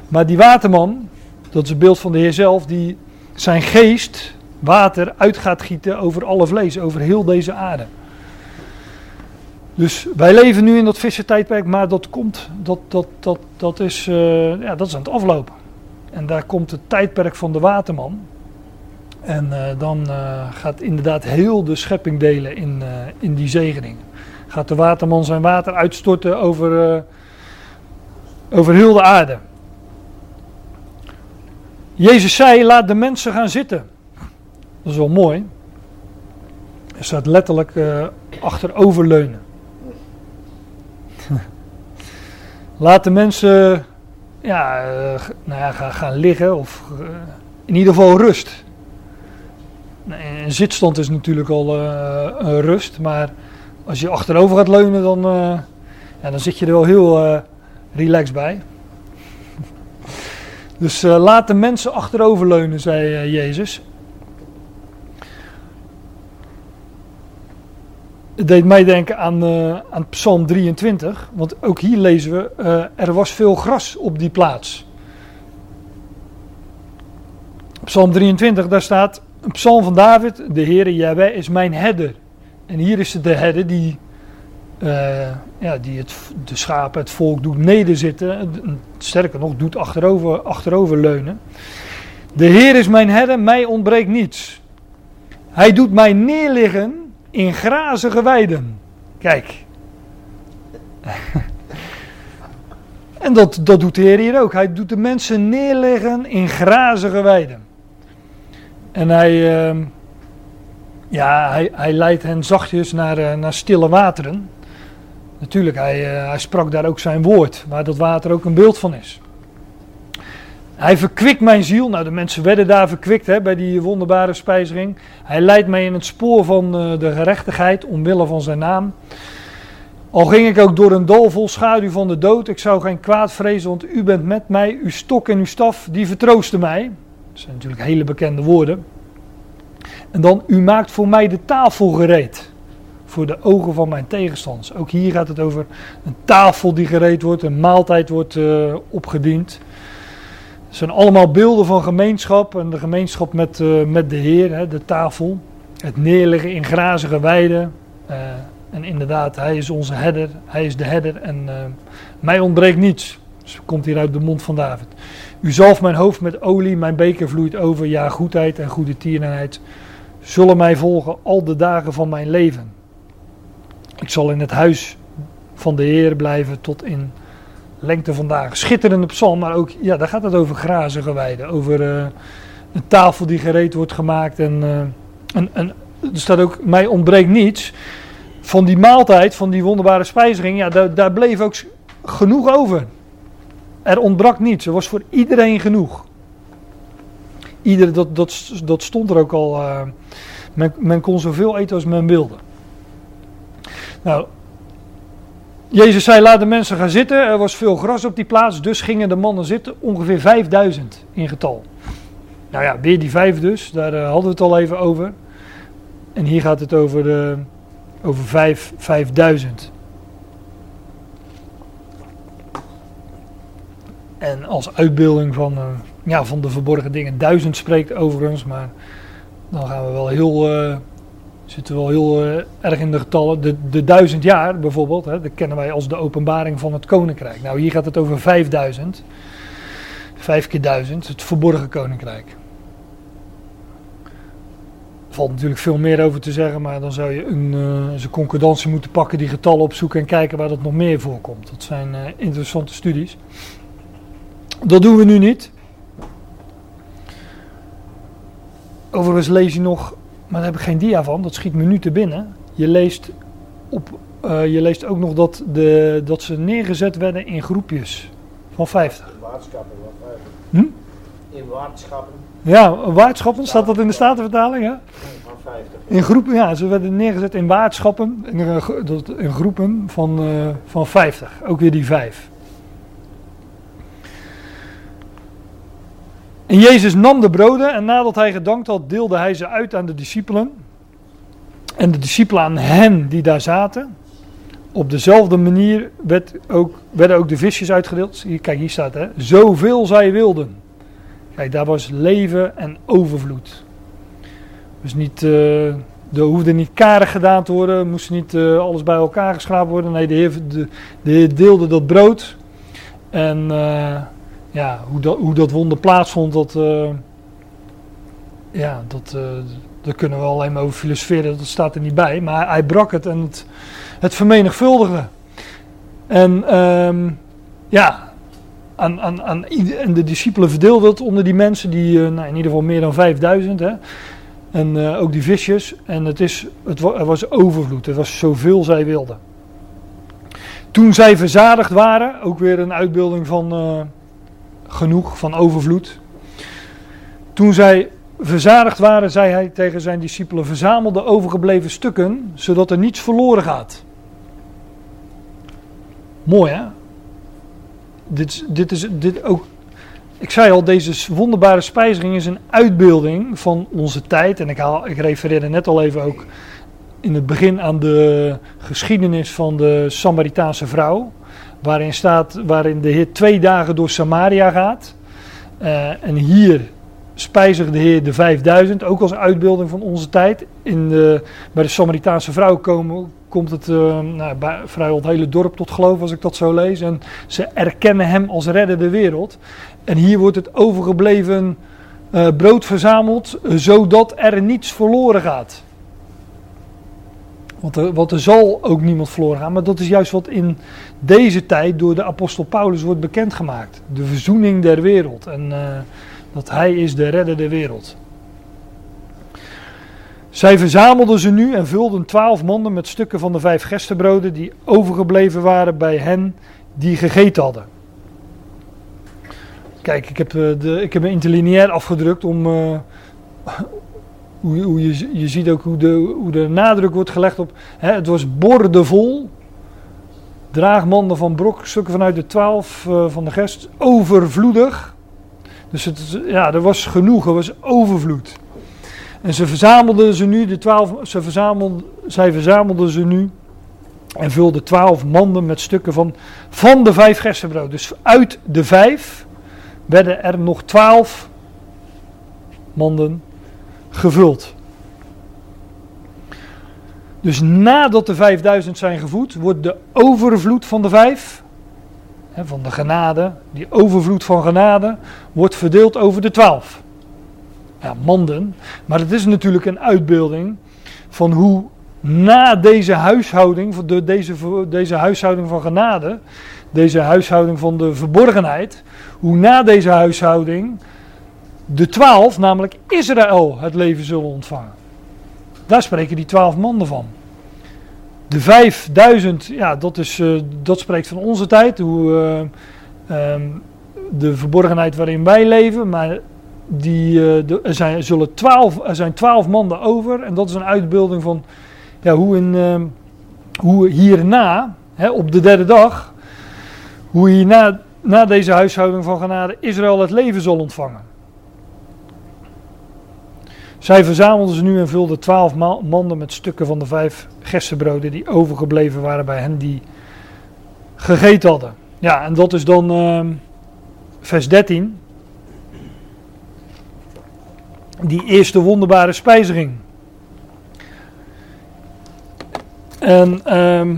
Maar die waterman, dat is het beeld van de Heer zelf, die zijn geest water uit gaat gieten over alle vlees, over heel deze aarde. Dus wij leven nu in dat vissentijdperk, maar dat komt, dat, dat, dat, dat, is, uh, ja, dat is aan het aflopen. En daar komt het tijdperk van de waterman. En uh, dan uh, gaat inderdaad heel de schepping delen in, in die zegening. Gaat de waterman zijn water uitstorten over, over heel de aarde. Jezus zei: laat de mensen gaan zitten. Dat is wel mooi. Er staat letterlijk achteroverleunen. Laat de mensen ja, uh, nou ja, gaan, gaan liggen of in ieder geval rust. Een zitstand is natuurlijk al rust, maar als je achterover gaat leunen, dan, ja, dan zit je er wel heel relaxed bij. dus laat de mensen achterover leunen, zei Jezus. Het deed mij denken aan, Psalm 23, want ook hier lezen we: er was veel gras op die plaats. Psalm 23, daar staat een psalm van David: De Heere Jahweh is mijn herder. En hier is het de herder die, uh, ja, die het, de schapen, het volk doet nederzitten. Sterker nog, doet achterover, achterover leunen. De Heer is mijn herder, mij ontbreekt niets. Hij doet mij neerliggen in grazige weiden. Kijk. en dat, dat doet de Heer hier ook. Hij doet de mensen neerleggen in grazige weiden. En hij, uh, ja, hij, hij leidt hen zachtjes naar, uh, naar stille wateren. Natuurlijk, hij, uh, hij sprak daar ook zijn woord, waar dat water ook een beeld van is. Hij verkwikt mijn ziel. Nou, de mensen werden daar verkwikt hè, bij die wonderbare spijziging. Hij leidt mij in het spoor van uh, de gerechtigheid omwille van zijn naam. Al ging ik ook door een dal vol schaduw van de dood, ik zou geen kwaad vrezen, want u bent met mij, uw stok en uw staf, die vertroosten mij. Dat zijn natuurlijk hele bekende woorden. En dan, u maakt voor mij de tafel gereed. Voor de ogen van mijn tegenstanders. Ook hier gaat het over een tafel die gereed wordt, een maaltijd wordt uh, opgediend. Het zijn allemaal beelden van gemeenschap en de gemeenschap met, uh, met de Heer, hè, de tafel. Het neerleggen in grazige weiden. Uh, en inderdaad, hij is onze herder, hij is de herder en mij ontbreekt niets. Dus komt hier uit de mond van David. U zalft mijn hoofd met olie, mijn beker vloeit over. Ja, goedheid en goede tierenheid zullen mij volgen al de dagen van mijn leven. Ik zal in het huis van de Heer blijven tot in lengte vandaag. Schitterende psalm, maar ook, ja, daar gaat het over grazige weiden. Over uh, een tafel die gereed wordt gemaakt. En, uh, en, en er staat ook, mij ontbreekt niets. Van die maaltijd, van die wonderbare spijziging, ja, daar, daar bleef ook genoeg over. Er ontbrak niets, er was voor iedereen genoeg. Ieder, dat, dat, dat stond er ook al. Uh, men, men kon zoveel eten als men wilde. Nou, Jezus zei: Laat de mensen gaan zitten. Er was veel gras op die plaats, dus gingen de mannen zitten. Ongeveer 5000 in getal. Nou ja, weer die vijf dus, daar uh, hadden we het al even over. En hier gaat het over, uh, over vijf, 5000. En als uitbeelding van, uh, ja, van de verborgen dingen. Duizend spreekt overigens, maar dan gaan we wel heel zitten wel heel uh, erg in de getallen. De, de duizend jaar bijvoorbeeld, hè, dat kennen wij als de openbaring van het koninkrijk. Nou, hier gaat het over 5000. Vijf keer duizend, het verborgen koninkrijk. Er valt natuurlijk veel meer over te zeggen, maar dan zou je een, uh, een concordantie moeten pakken, die getallen opzoeken en kijken waar dat nog meer voorkomt. Dat zijn interessante studies. Dat doen we nu niet. Overigens lees je nog, maar daar heb ik geen dia van, dat schiet me nu te binnen. Je leest, op, eh, je leest ook nog dat, de, dat ze neergezet werden in groepjes van 50. In waterschappen, wat vijf. Hm? In waterschappen Ja, waardschappen, staat dat in de Statenvertaling? Ja? van 50. In groepen, ja, ze werden neergezet in waardschappen, in, eh, in groepen van, eh, van 50. Ook weer die vijf. En Jezus nam de broden en nadat hij gedankt had, deelde hij ze uit aan de discipelen. En de discipelen aan hen die daar zaten. Op dezelfde manier werd ook, werden ook de visjes uitgedeeld. Hier, kijk, hier staat hè. Zoveel zij wilden. Kijk, daar was leven en overvloed. Dus niet, eh, er hoefde niet karig gedaan te worden, moest niet eh, alles bij elkaar geschrapen worden. Nee, de Heer, de, deelde dat brood. En eh, ja, hoe dat, hoe dat wonder plaatsvond, dat, eh, ja, dat, eh, daar kunnen we alleen maar over filosoferen, dat staat er niet bij. Maar hij brak het en het, het vermenigvuldigde. En ehm, ja, aan, aan, aan, en de discipelen verdeelden het onder die mensen, die eh, nou, in ieder geval meer dan 5000. Hè. En ook die visjes. En het, is, het wa- was overvloed. Het was zoveel zij wilden. Toen zij verzadigd waren, ook weer een uitbeelding van genoeg, van overvloed. Toen zij verzadigd waren, zei hij tegen zijn discipelen: Verzamel de overgebleven stukken, zodat er niets verloren gaat. Mooi hè? Dit, dit is dit ook ik zei al, deze wonderbare spijziging is een uitbeelding van onze tijd. En ik, haal, ik refereerde net al even ook in het begin aan de geschiedenis van de Samaritaanse vrouw. Waarin staat, waarin de Heer twee dagen door Samaria gaat. Eh, en hier spijzigt de Heer de 5000, ook als uitbeelding van onze tijd. In de, bij de Samaritaanse vrouw komen, komt het eh, nou, bij, vrijwel het hele dorp tot geloof, als ik dat zo lees. En ze erkennen hem als redder der wereld. En hier wordt het overgebleven eh, brood verzameld, zodat er niets verloren gaat. Want er, er zal ook niemand verloren gaan, maar dat is juist wat in deze tijd door de apostel Paulus wordt bekendgemaakt. De verzoening der wereld en eh, dat hij is de redder der wereld. Zij verzamelden ze nu en vulden twaalf manden met stukken van de vijf gestenbroden die overgebleven waren bij hen die gegeten hadden. Kijk, ik heb, eh, de, ik heb een interlineair afgedrukt om. eh, hoe, hoe je, je ziet ook hoe de, hoe de nadruk wordt gelegd op. Hè, het was bordevol. Draagmanden van brokstukken vanuit de twaalf eh, van de gest. Overvloedig. Dus het, ja, er was genoeg, er was overvloed. En ze verzamelden ze nu, de twaalf, ze verzamelden, zij verzamelden ze nu. En vulden twaalf manden met stukken van, van de vijf gerstenbrood. Dus uit de vijf werden er nog twaalf manden gevuld. Dus nadat de 5000 zijn gevoed, wordt de overvloed van de vijf, van de genade, die overvloed van genade, wordt verdeeld over de twaalf. Ja, manden. Maar het is natuurlijk een uitbeelding van hoe na deze huishouding, deze, deze huishouding van genade, deze huishouding van de verborgenheid, hoe na deze huishouding de twaalf, namelijk Israël, het leven zullen ontvangen. Daar spreken die twaalf mannen van. De vijfduizend, ja, dat, is, eh, dat spreekt van onze tijd, hoe, eh, ehm, de verborgenheid waarin wij leven. Maar die, eh, er, zijn, zullen twaalf, er zijn twaalf mannen over en dat is een uitbeelding van ja, hoe, in, ehm, hoe hierna, hè, op de derde dag, hoe hierna, na deze huishouding van genade, Israël het leven zal ontvangen. Zij verzamelden ze nu en vulden twaalf ma- manden met stukken van de vijf gerstenbroden die overgebleven waren bij hen die gegeten hadden. Ja, en dat is dan ehm, vers 13. Die eerste wonderbare spijziging. En ehm,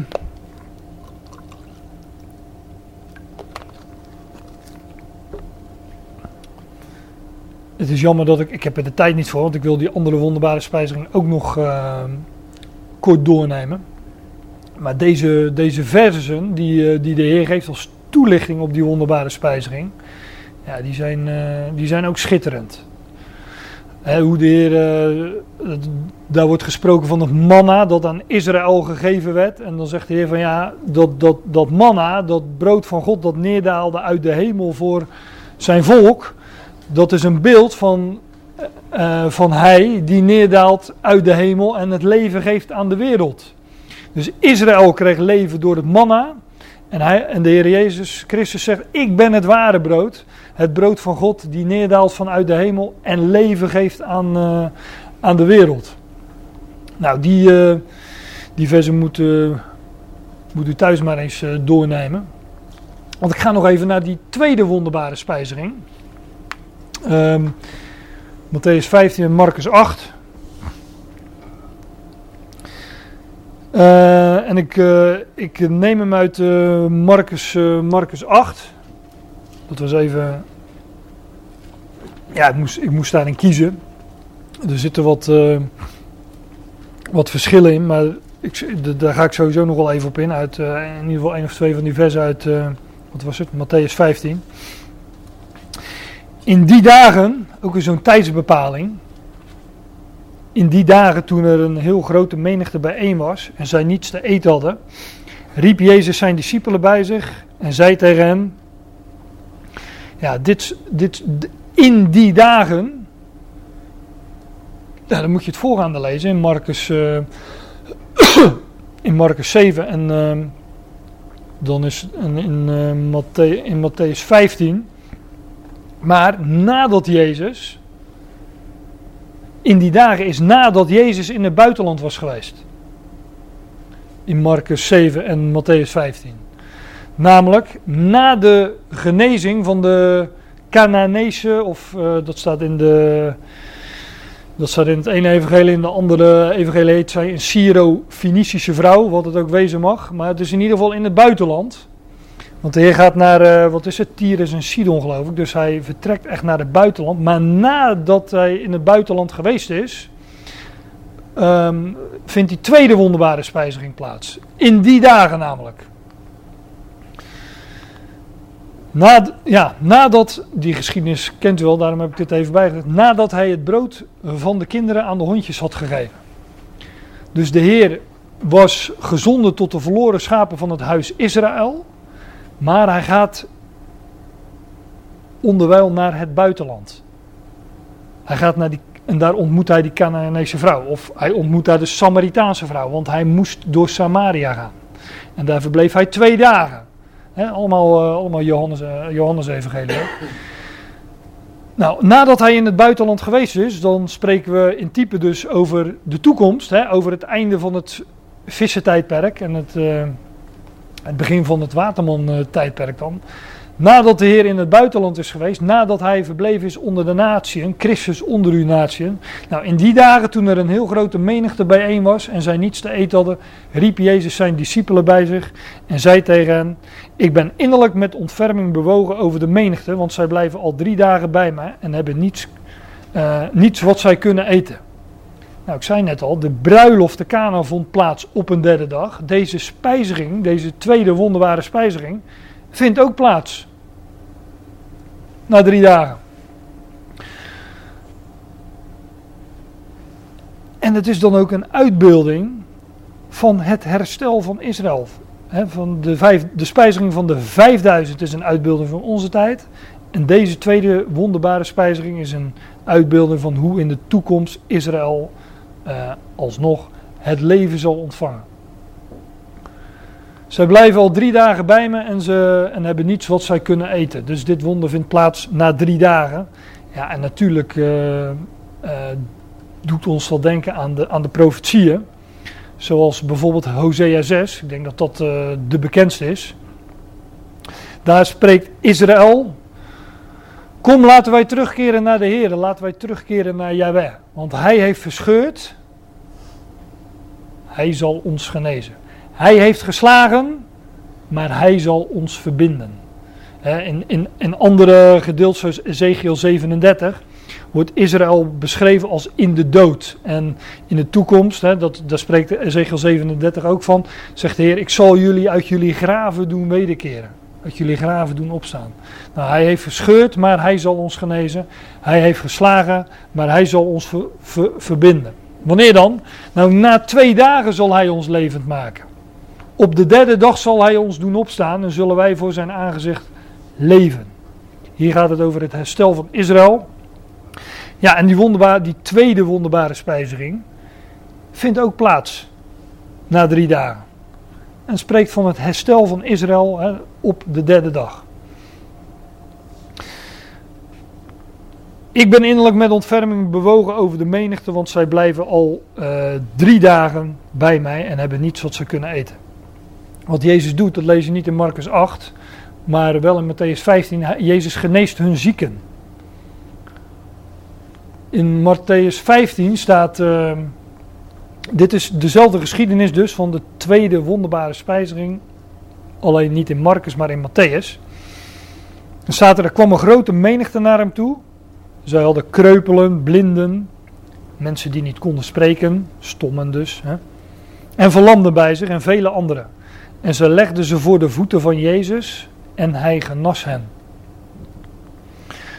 het is jammer dat ik, ik heb er de tijd niet voor, want ik wil die andere wonderbare spijziging ook nog ehm, kort doornemen. Maar deze, deze versen die, eh, die de Heer geeft als toelichting op die wonderbare spijziging, ja, die, zijn, eh, die zijn ook schitterend. Hoe de Heer, eh, daar wordt gesproken van het manna dat aan Israël gegeven werd. En dan zegt de Heer van ja, dat, dat, dat manna, dat brood van God dat neerdaalde uit de hemel voor zijn volk. Dat is een beeld van, eh, van hij die neerdaalt uit de hemel en het leven geeft aan de wereld. Dus Israël kreeg leven door het manna. En, hij, en de Heer Jezus Christus zegt, ik ben het ware brood. Het brood van God die neerdaalt vanuit de hemel en leven geeft aan, eh, aan de wereld. Nou, die, eh, die versen moet, eh, moet u thuis maar eens eh, doornemen. Want ik ga nog even naar die tweede wonderbare spijziging. Ehm Matthäus 15 en Marcus 8. Eh, en ik, eh, ik neem hem uit eh, Marcus, Marcus 8. Dat was even. Ja, ik moest, ik moest daarin kiezen. Er zitten wat, wat verschillen in, maar ik, daar ga ik sowieso nog wel even op in. Uit in ieder geval één of twee van die versen uit, wat was het, Matthäus 15. In die dagen, ook weer zo'n tijdsbepaling. In die dagen toen er een heel grote menigte bijeen was en zij niets te eten hadden, riep Jezus zijn discipelen bij zich en zei tegen hen: Ja, dit, dit, in die dagen. Ja, dan moet je het voorgaande lezen in Marcus, eh, in Marcus 7 en ehm, dan is in, in, eh, Matthä- in Matthäus 15. Maar nadat Jezus, in die dagen is nadat Jezus in het buitenland was geweest. In Marcus 7 en Matthäus 15. Namelijk na de genezing van de Canaanese, of eh, dat staat in de. Dat staat in het ene evangelie, in de andere evangelie heet zij een Syro-Fenicische vrouw, wat het ook wezen mag. Maar het is in ieder geval in het buitenland. Want de Heer gaat naar, eh, wat is het, Tyrus en Sidon geloof ik. Dus hij vertrekt echt naar het buitenland. Maar nadat hij in het buitenland geweest is, ehm, vindt die tweede wonderbare spijziging plaats. In die dagen namelijk. Na, ja, nadat, die geschiedenis kent u wel, daarom heb ik dit even bijgezet. Nadat hij het brood van de kinderen aan de hondjes had gegeven. Dus de Heer was gezonden tot de verloren schapen van het huis Israël. Maar hij gaat onderwijl naar het buitenland. Hij gaat naar die, en daar ontmoet hij die Canaanese vrouw. Of hij ontmoet daar de Samaritaanse vrouw, want hij moest door Samaria gaan. En daar verbleef hij twee dagen. Hè, allemaal, eh, allemaal Johannes, eh, Johannes evangelie. Nou, nadat hij in het buitenland geweest is, dan spreken we in type dus over de toekomst. Over het einde van het vissentijdperk en het, eh, het begin van het Waterman-tijdperk dan. Nadat de Heer in het buitenland is geweest, nadat hij verbleven is onder de natieën, Christus onder uw natieën. Nou, in die dagen toen er een heel grote menigte bijeen was en zij niets te eten hadden, riep Jezus zijn discipelen bij zich en zei tegen hen, ik ben innerlijk met ontferming bewogen over de menigte, want zij blijven al drie dagen bij mij en hebben niets, eh, niets wat zij kunnen eten. Nou, ik zei net al, de bruiloft de Kana vond plaats op een derde dag. Deze spijziging, deze tweede wonderbare spijziging, vindt ook plaats. Na drie dagen. En het is dan ook een uitbeelding van het herstel van Israël. Van de, vijf, de spijziging van de 5000 is een uitbeelding van onze tijd. En deze tweede wonderbare spijziging is een uitbeelding van hoe in de toekomst Israël eh, alsnog het leven zal ontvangen. Zij blijven al drie dagen bij me en, ze, en hebben niets wat zij kunnen eten. Dus dit wonder vindt plaats na drie dagen. Ja, en natuurlijk eh, eh, doet ons dat denken aan de, aan de profetieën. Zoals bijvoorbeeld Hosea 6. Ik denk dat dat de bekendste is. Daar spreekt Israël. Kom, laten wij terugkeren naar de Heer. Laten wij terugkeren naar Yahweh. Want Hij heeft verscheurd. Hij zal ons genezen. Hij heeft geslagen, maar hij zal ons verbinden. In, in, in andere gedeelten, zoals Ezekiel 37, wordt Israël beschreven als in de dood. En in de toekomst, dat, daar spreekt Ezekiel 37 ook van, zegt de Heer, ik zal jullie uit jullie graven doen wederkeren. uit jullie graven doen opstaan. Nou, hij heeft verscheurd, maar hij zal ons genezen. Hij heeft geslagen, maar hij zal ons ver- ver- verbinden. Wanneer dan? Nou, na twee dagen zal hij ons levend maken. Op de derde dag zal hij ons doen opstaan en zullen wij voor zijn aangezicht leven. Hier gaat het over het herstel van Israël. Ja, en die, wonderbaar, die tweede wonderbare spijziging vindt ook plaats na drie dagen. En spreekt van het herstel van Israël hè, op de derde dag. Ik ben innerlijk met ontferming bewogen over de menigte, want zij blijven al eh, drie dagen bij mij en hebben niets wat ze kunnen eten. Wat Jezus doet, dat lees je niet in Marcus 8, maar wel in Matthäus 15. Hij- Jezus geneest hun zieken. In Matthäus 15 staat. eh, dit is dezelfde geschiedenis dus van de tweede wonderbare spijziging. Alleen niet in Marcus, maar in Matthäus. Er kwam een grote menigte naar hem toe. Zij hadden kreupelen, blinden, mensen die niet konden spreken, stommen dus. Hè? En verlamden bij zich en vele anderen. En ze legden ze voor de voeten van Jezus en hij genas hen.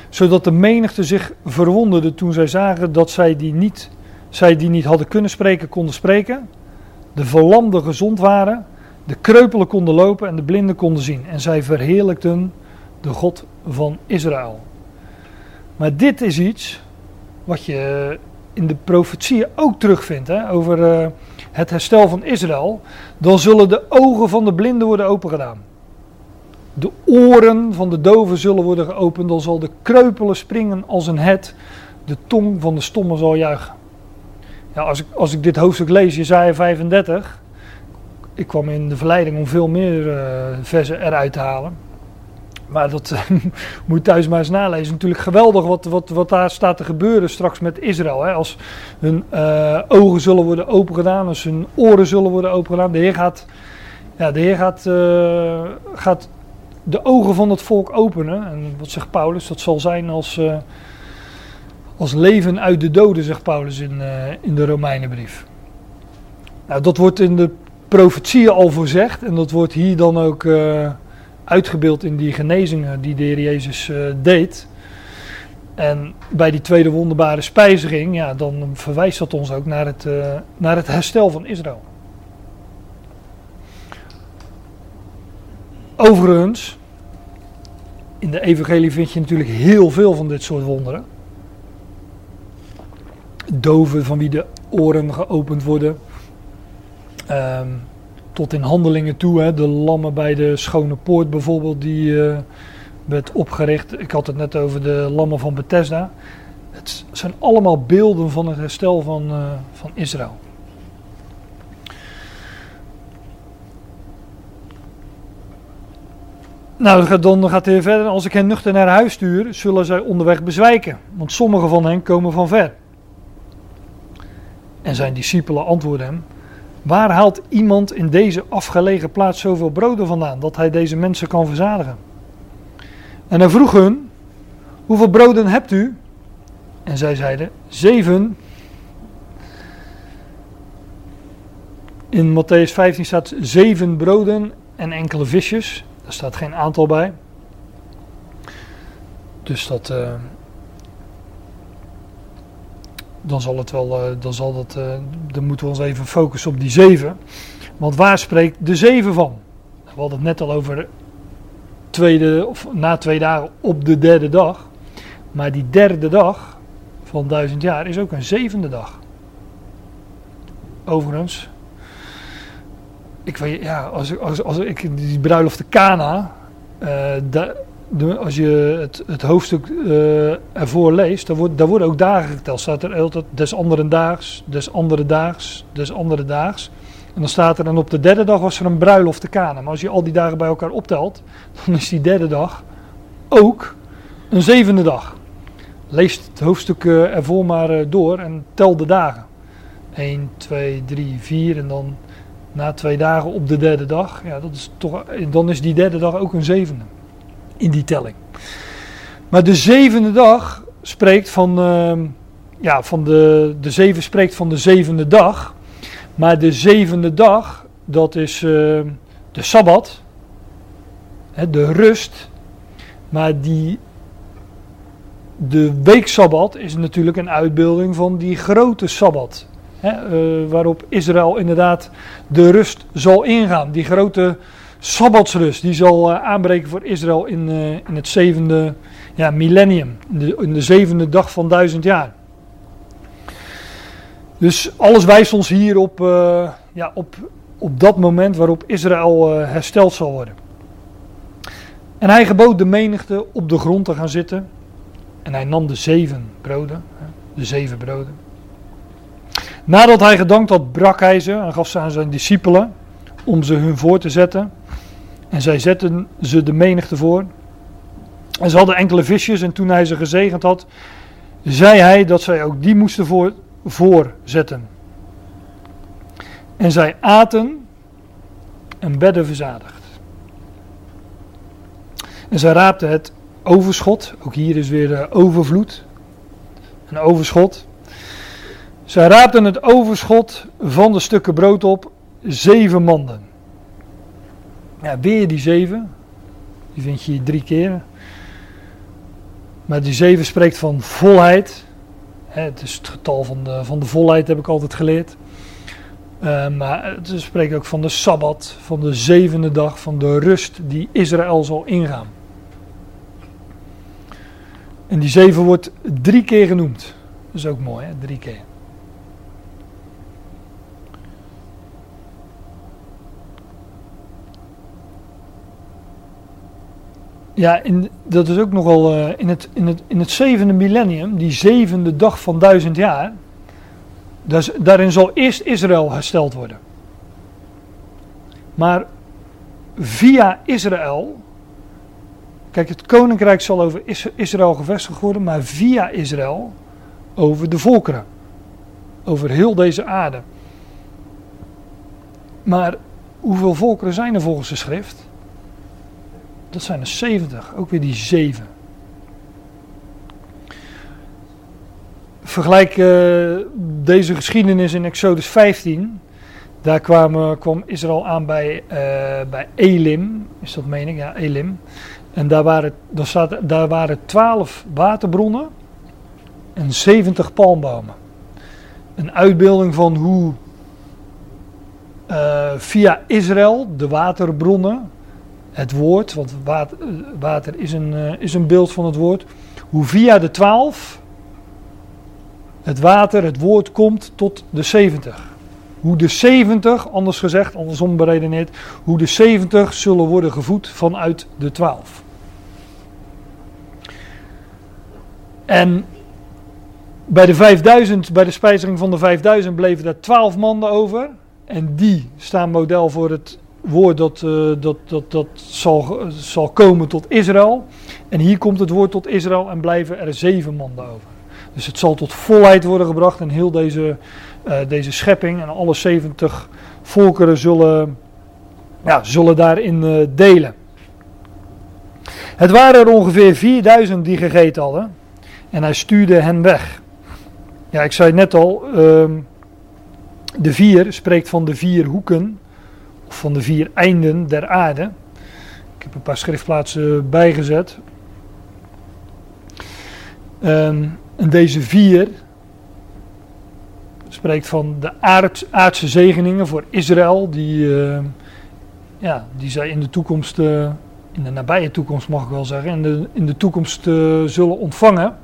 Zodat de menigte zich verwonderde toen zij zagen dat zij die niet, zij die niet hadden kunnen spreken, konden spreken. De verlamden gezond waren, de kreupelen konden lopen en de blinden konden zien. En zij verheerlijkten de God van Israël. Maar dit is iets wat je in de profetieën ook terugvindt hè, over eh, het herstel van Israël. Dan zullen de ogen van de blinden worden opengedaan. De oren van de doven zullen worden geopend. Dan zal de kreupelen springen als een het. De tong van de stomme zal juichen. Ja, als, ik, als ik dit hoofdstuk lees, Jezaja 35. Ik kwam in de verleiding om veel meer uh, versen eruit te halen. Maar dat moet je thuis maar eens nalezen. Natuurlijk geweldig wat, wat, wat daar staat te gebeuren straks met Israël. Hè? Als hun uh, ogen zullen worden opengedaan, als hun oren zullen worden opengedaan. De Heer gaat, ja, de Heer gaat, uh, gaat de ogen van het volk openen. En wat zegt Paulus? Dat zal zijn als, als leven uit de doden, zegt Paulus in, in de Romeinenbrief. Nou, dat wordt in de profetieën al voorzegd. En dat wordt hier dan ook uitgebeeld in die genezingen die de Heer Jezus uh, deed. En bij die tweede wonderbare spijziging, ja, dan verwijst dat ons ook naar het, uh, naar het herstel van Israël. Overigens, in de evangelie vind je natuurlijk heel veel van dit soort wonderen. Doven van wie de oren geopend worden. Um, tot in handelingen toe. Hè. De lammen bij de Schone Poort bijvoorbeeld, die uh, werd opgericht. Ik had het net over de lammen van Bethesda. Het zijn allemaal beelden van het herstel van, uh, van Israël. Nou, dan gaat hij verder. Als ik hen nuchter naar huis stuur, zullen zij onderweg bezwijken. Want sommige van hen komen van ver. En zijn discipelen antwoorden hem. Waar haalt iemand in deze afgelegen plaats zoveel broden vandaan dat hij deze mensen kan verzadigen? En hij vroeg hun: Hoeveel broden hebt u? En zij zeiden: Zeven. In Matthäus 15 staat zeven broden en enkele visjes. Daar staat geen aantal bij. Dus dat. Uh, dan zal het wel, uh, dan zal dat, uh, dan moeten we ons even focussen op die zeven. Want waar spreekt de zeven van? We hadden het net al over tweede, of na twee dagen op de derde dag. Maar die derde dag van duizend jaar is ook een zevende dag. Overigens, ik weet, ja, als, als, als ik die bruiloft de Kana, uh, de, als je het, het hoofdstuk uh, ervoor leest, daar worden ook dagen geteld. Staat er altijd des andere daags, des andere daags, des andere daags. En dan staat er, en op de derde dag was er een bruiloft te kanen. Maar als je al die dagen bij elkaar optelt, dan is die derde dag ook een zevende dag. Lees het hoofdstuk uh, ervoor maar uh, door en tel de dagen. 1, 2, 3, 4 en dan na twee dagen op de derde dag. Ja, dat is toch, dan is die derde dag ook een zevende in die telling. Maar de zevende dag spreekt van, uh, ja, van de, de zeven spreekt van de zevende dag. Maar de zevende dag, dat is uh, de Sabbat. hè, de rust. Maar die, de weeksabbat is natuurlijk een uitbeelding van die grote sabbat. Hè, eh, waarop Israël inderdaad de rust zal ingaan. Die grote sabbatsrust die zal eh, aanbreken voor Israël in, eh, in het zevende ja, millennium. In de, in de zevende dag van duizend jaar. Dus alles wijst ons hier op, eh, ja, op, op dat moment waarop Israël hersteld zal worden. En hij gebood de menigte op de grond te gaan zitten. En hij nam de zeven broden, de zeven broden. Nadat hij gedankt had, brak hij ze en gaf ze aan zijn discipelen om ze hun voor te zetten. En zij zetten ze de menigte voor. En ze hadden enkele visjes en toen hij ze gezegend had, zei hij dat zij ook die moesten voor, voorzetten. En zij aten en bedden verzadigd. En zij raapten het overschot, ook hier is weer uh, overvloed, een overschot. Zij raapten het overschot van de stukken brood op, zeven manden. Ja, weer die zeven, die vind je hier drie keer. Maar die zeven spreekt van volheid. Het is het getal van de, van de volheid, heb ik altijd geleerd. Uh, maar het spreekt ook van de sabbat, van de zevende dag, van de rust die Israël zal ingaan. En die zeven wordt drie keer genoemd. Dat is ook mooi, hè? drie keer. Ja, in, dat is ook nogal uh, in, het, in, het, in het zevende millennium, die zevende dag van duizend jaar, daarin zal eerst Israël hersteld worden. Maar via Israël, kijk het koninkrijk zal over Israël gevestigd worden, maar via Israël over de volkeren, over heel deze aarde. Maar hoeveel volkeren zijn er volgens de schrift? Dat zijn er 70, ook weer die 7. Vergelijk uh, deze geschiedenis in Exodus 15. Daar kwam, kwam Israël aan bij, uh, bij Elim, is dat meen ik? Ja, Elim. En daar waren, daar, staat, daar waren 12 waterbronnen en 70 palmbomen. Een uitbeelding van hoe uh, via Israël de waterbronnen het woord, want water, is, een, uh, is een beeld van het woord, hoe via de twaalf het water, het woord komt tot de 70. Hoe de 70, anders gezegd, andersom beredeneerd, hoe de 70 zullen worden gevoed vanuit de 12. En bij de 5000, bij de spijzering van de 5000 bleven er 12 mannen over. En die staan model voor het woord dat, uh, dat, dat, dat zal, zal komen tot Israël. En hier komt het woord tot Israël en blijven er zeven mannen over. Dus het zal tot volheid worden gebracht en heel deze, uh, deze schepping en alle 70 volkeren zullen, ja, zullen daarin uh, delen. Het waren er ongeveer 4000 die gegeten hadden en hij stuurde hen weg. Ja, ik zei net al, uh, de vier spreekt van de vier hoeken van de vier einden der aarde. Ik heb een paar schriftplaatsen bijgezet. Um, en deze vier spreekt van de aard, aardse zegeningen voor Israël, die, uh, ja, die zij in de toekomst, uh, in de nabije toekomst mag ik wel zeggen, in de, in de toekomst uh, zullen ontvangen.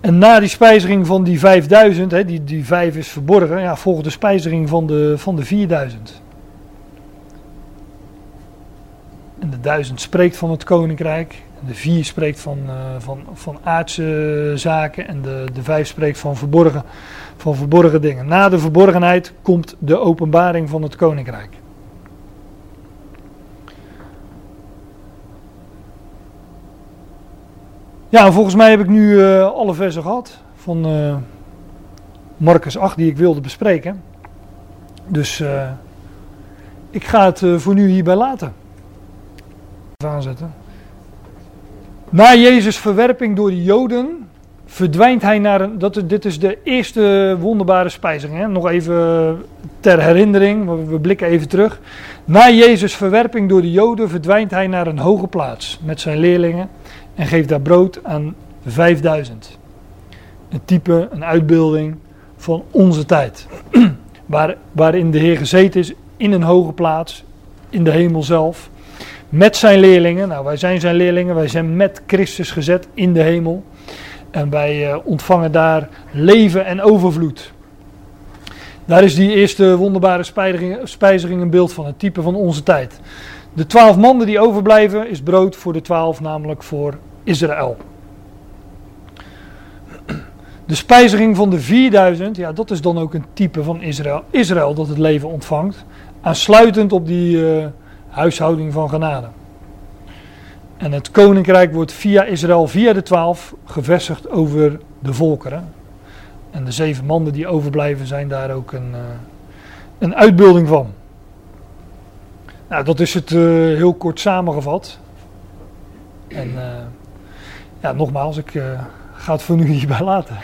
En na die spijziging van die 5000, hè, die, die 5 is verborgen, ja, volgt de spijziging van de, van de 4000. En de 1000 spreekt van het koninkrijk. De 4 spreekt van, uh, van, van aardse zaken. En de, de 5 spreekt van verborgen, van verborgen dingen. Na de verborgenheid komt de openbaring van het koninkrijk. Ja, volgens mij heb ik nu uh, alle versen gehad van uh, Marcus 8 die ik wilde bespreken. Dus uh, ik ga het voor nu hierbij laten. Even aanzetten. Na Jezus' verwerping door de Joden verdwijnt hij naar een. Dat, dit is de eerste wonderbare spijzing. Hè? Nog even ter herinnering, we, we blikken even terug. Na Jezus' verwerping door de Joden verdwijnt hij naar een hoge plaats met zijn leerlingen en geeft daar brood aan 5000. Een type, een uitbeelding van onze tijd. Waar, waarin de Heer gezeten is in een hoge plaats, in de hemel zelf, met zijn leerlingen. Nou, wij zijn zijn leerlingen, wij zijn met Christus gezet in de hemel. En wij uh, ontvangen daar leven en overvloed. Daar is die eerste wonderbare spijziging een beeld van, het type van onze tijd. De twaalf mannen die overblijven is brood voor de twaalf, namelijk voor Israël. De spijziging van de 4000, ja, dat is dan ook een type van Israël. Israël dat het leven ontvangt, aansluitend op die uh, huishouding van genade. En het koninkrijk wordt via Israël, via de twaalf, gevestigd over de volkeren. En de zeven mannen die overblijven zijn daar ook een, uh, een uitbeelding van. Nou, dat is het uh, heel kort samengevat. En ja, nogmaals, ik ga het voor nu hierbij laten.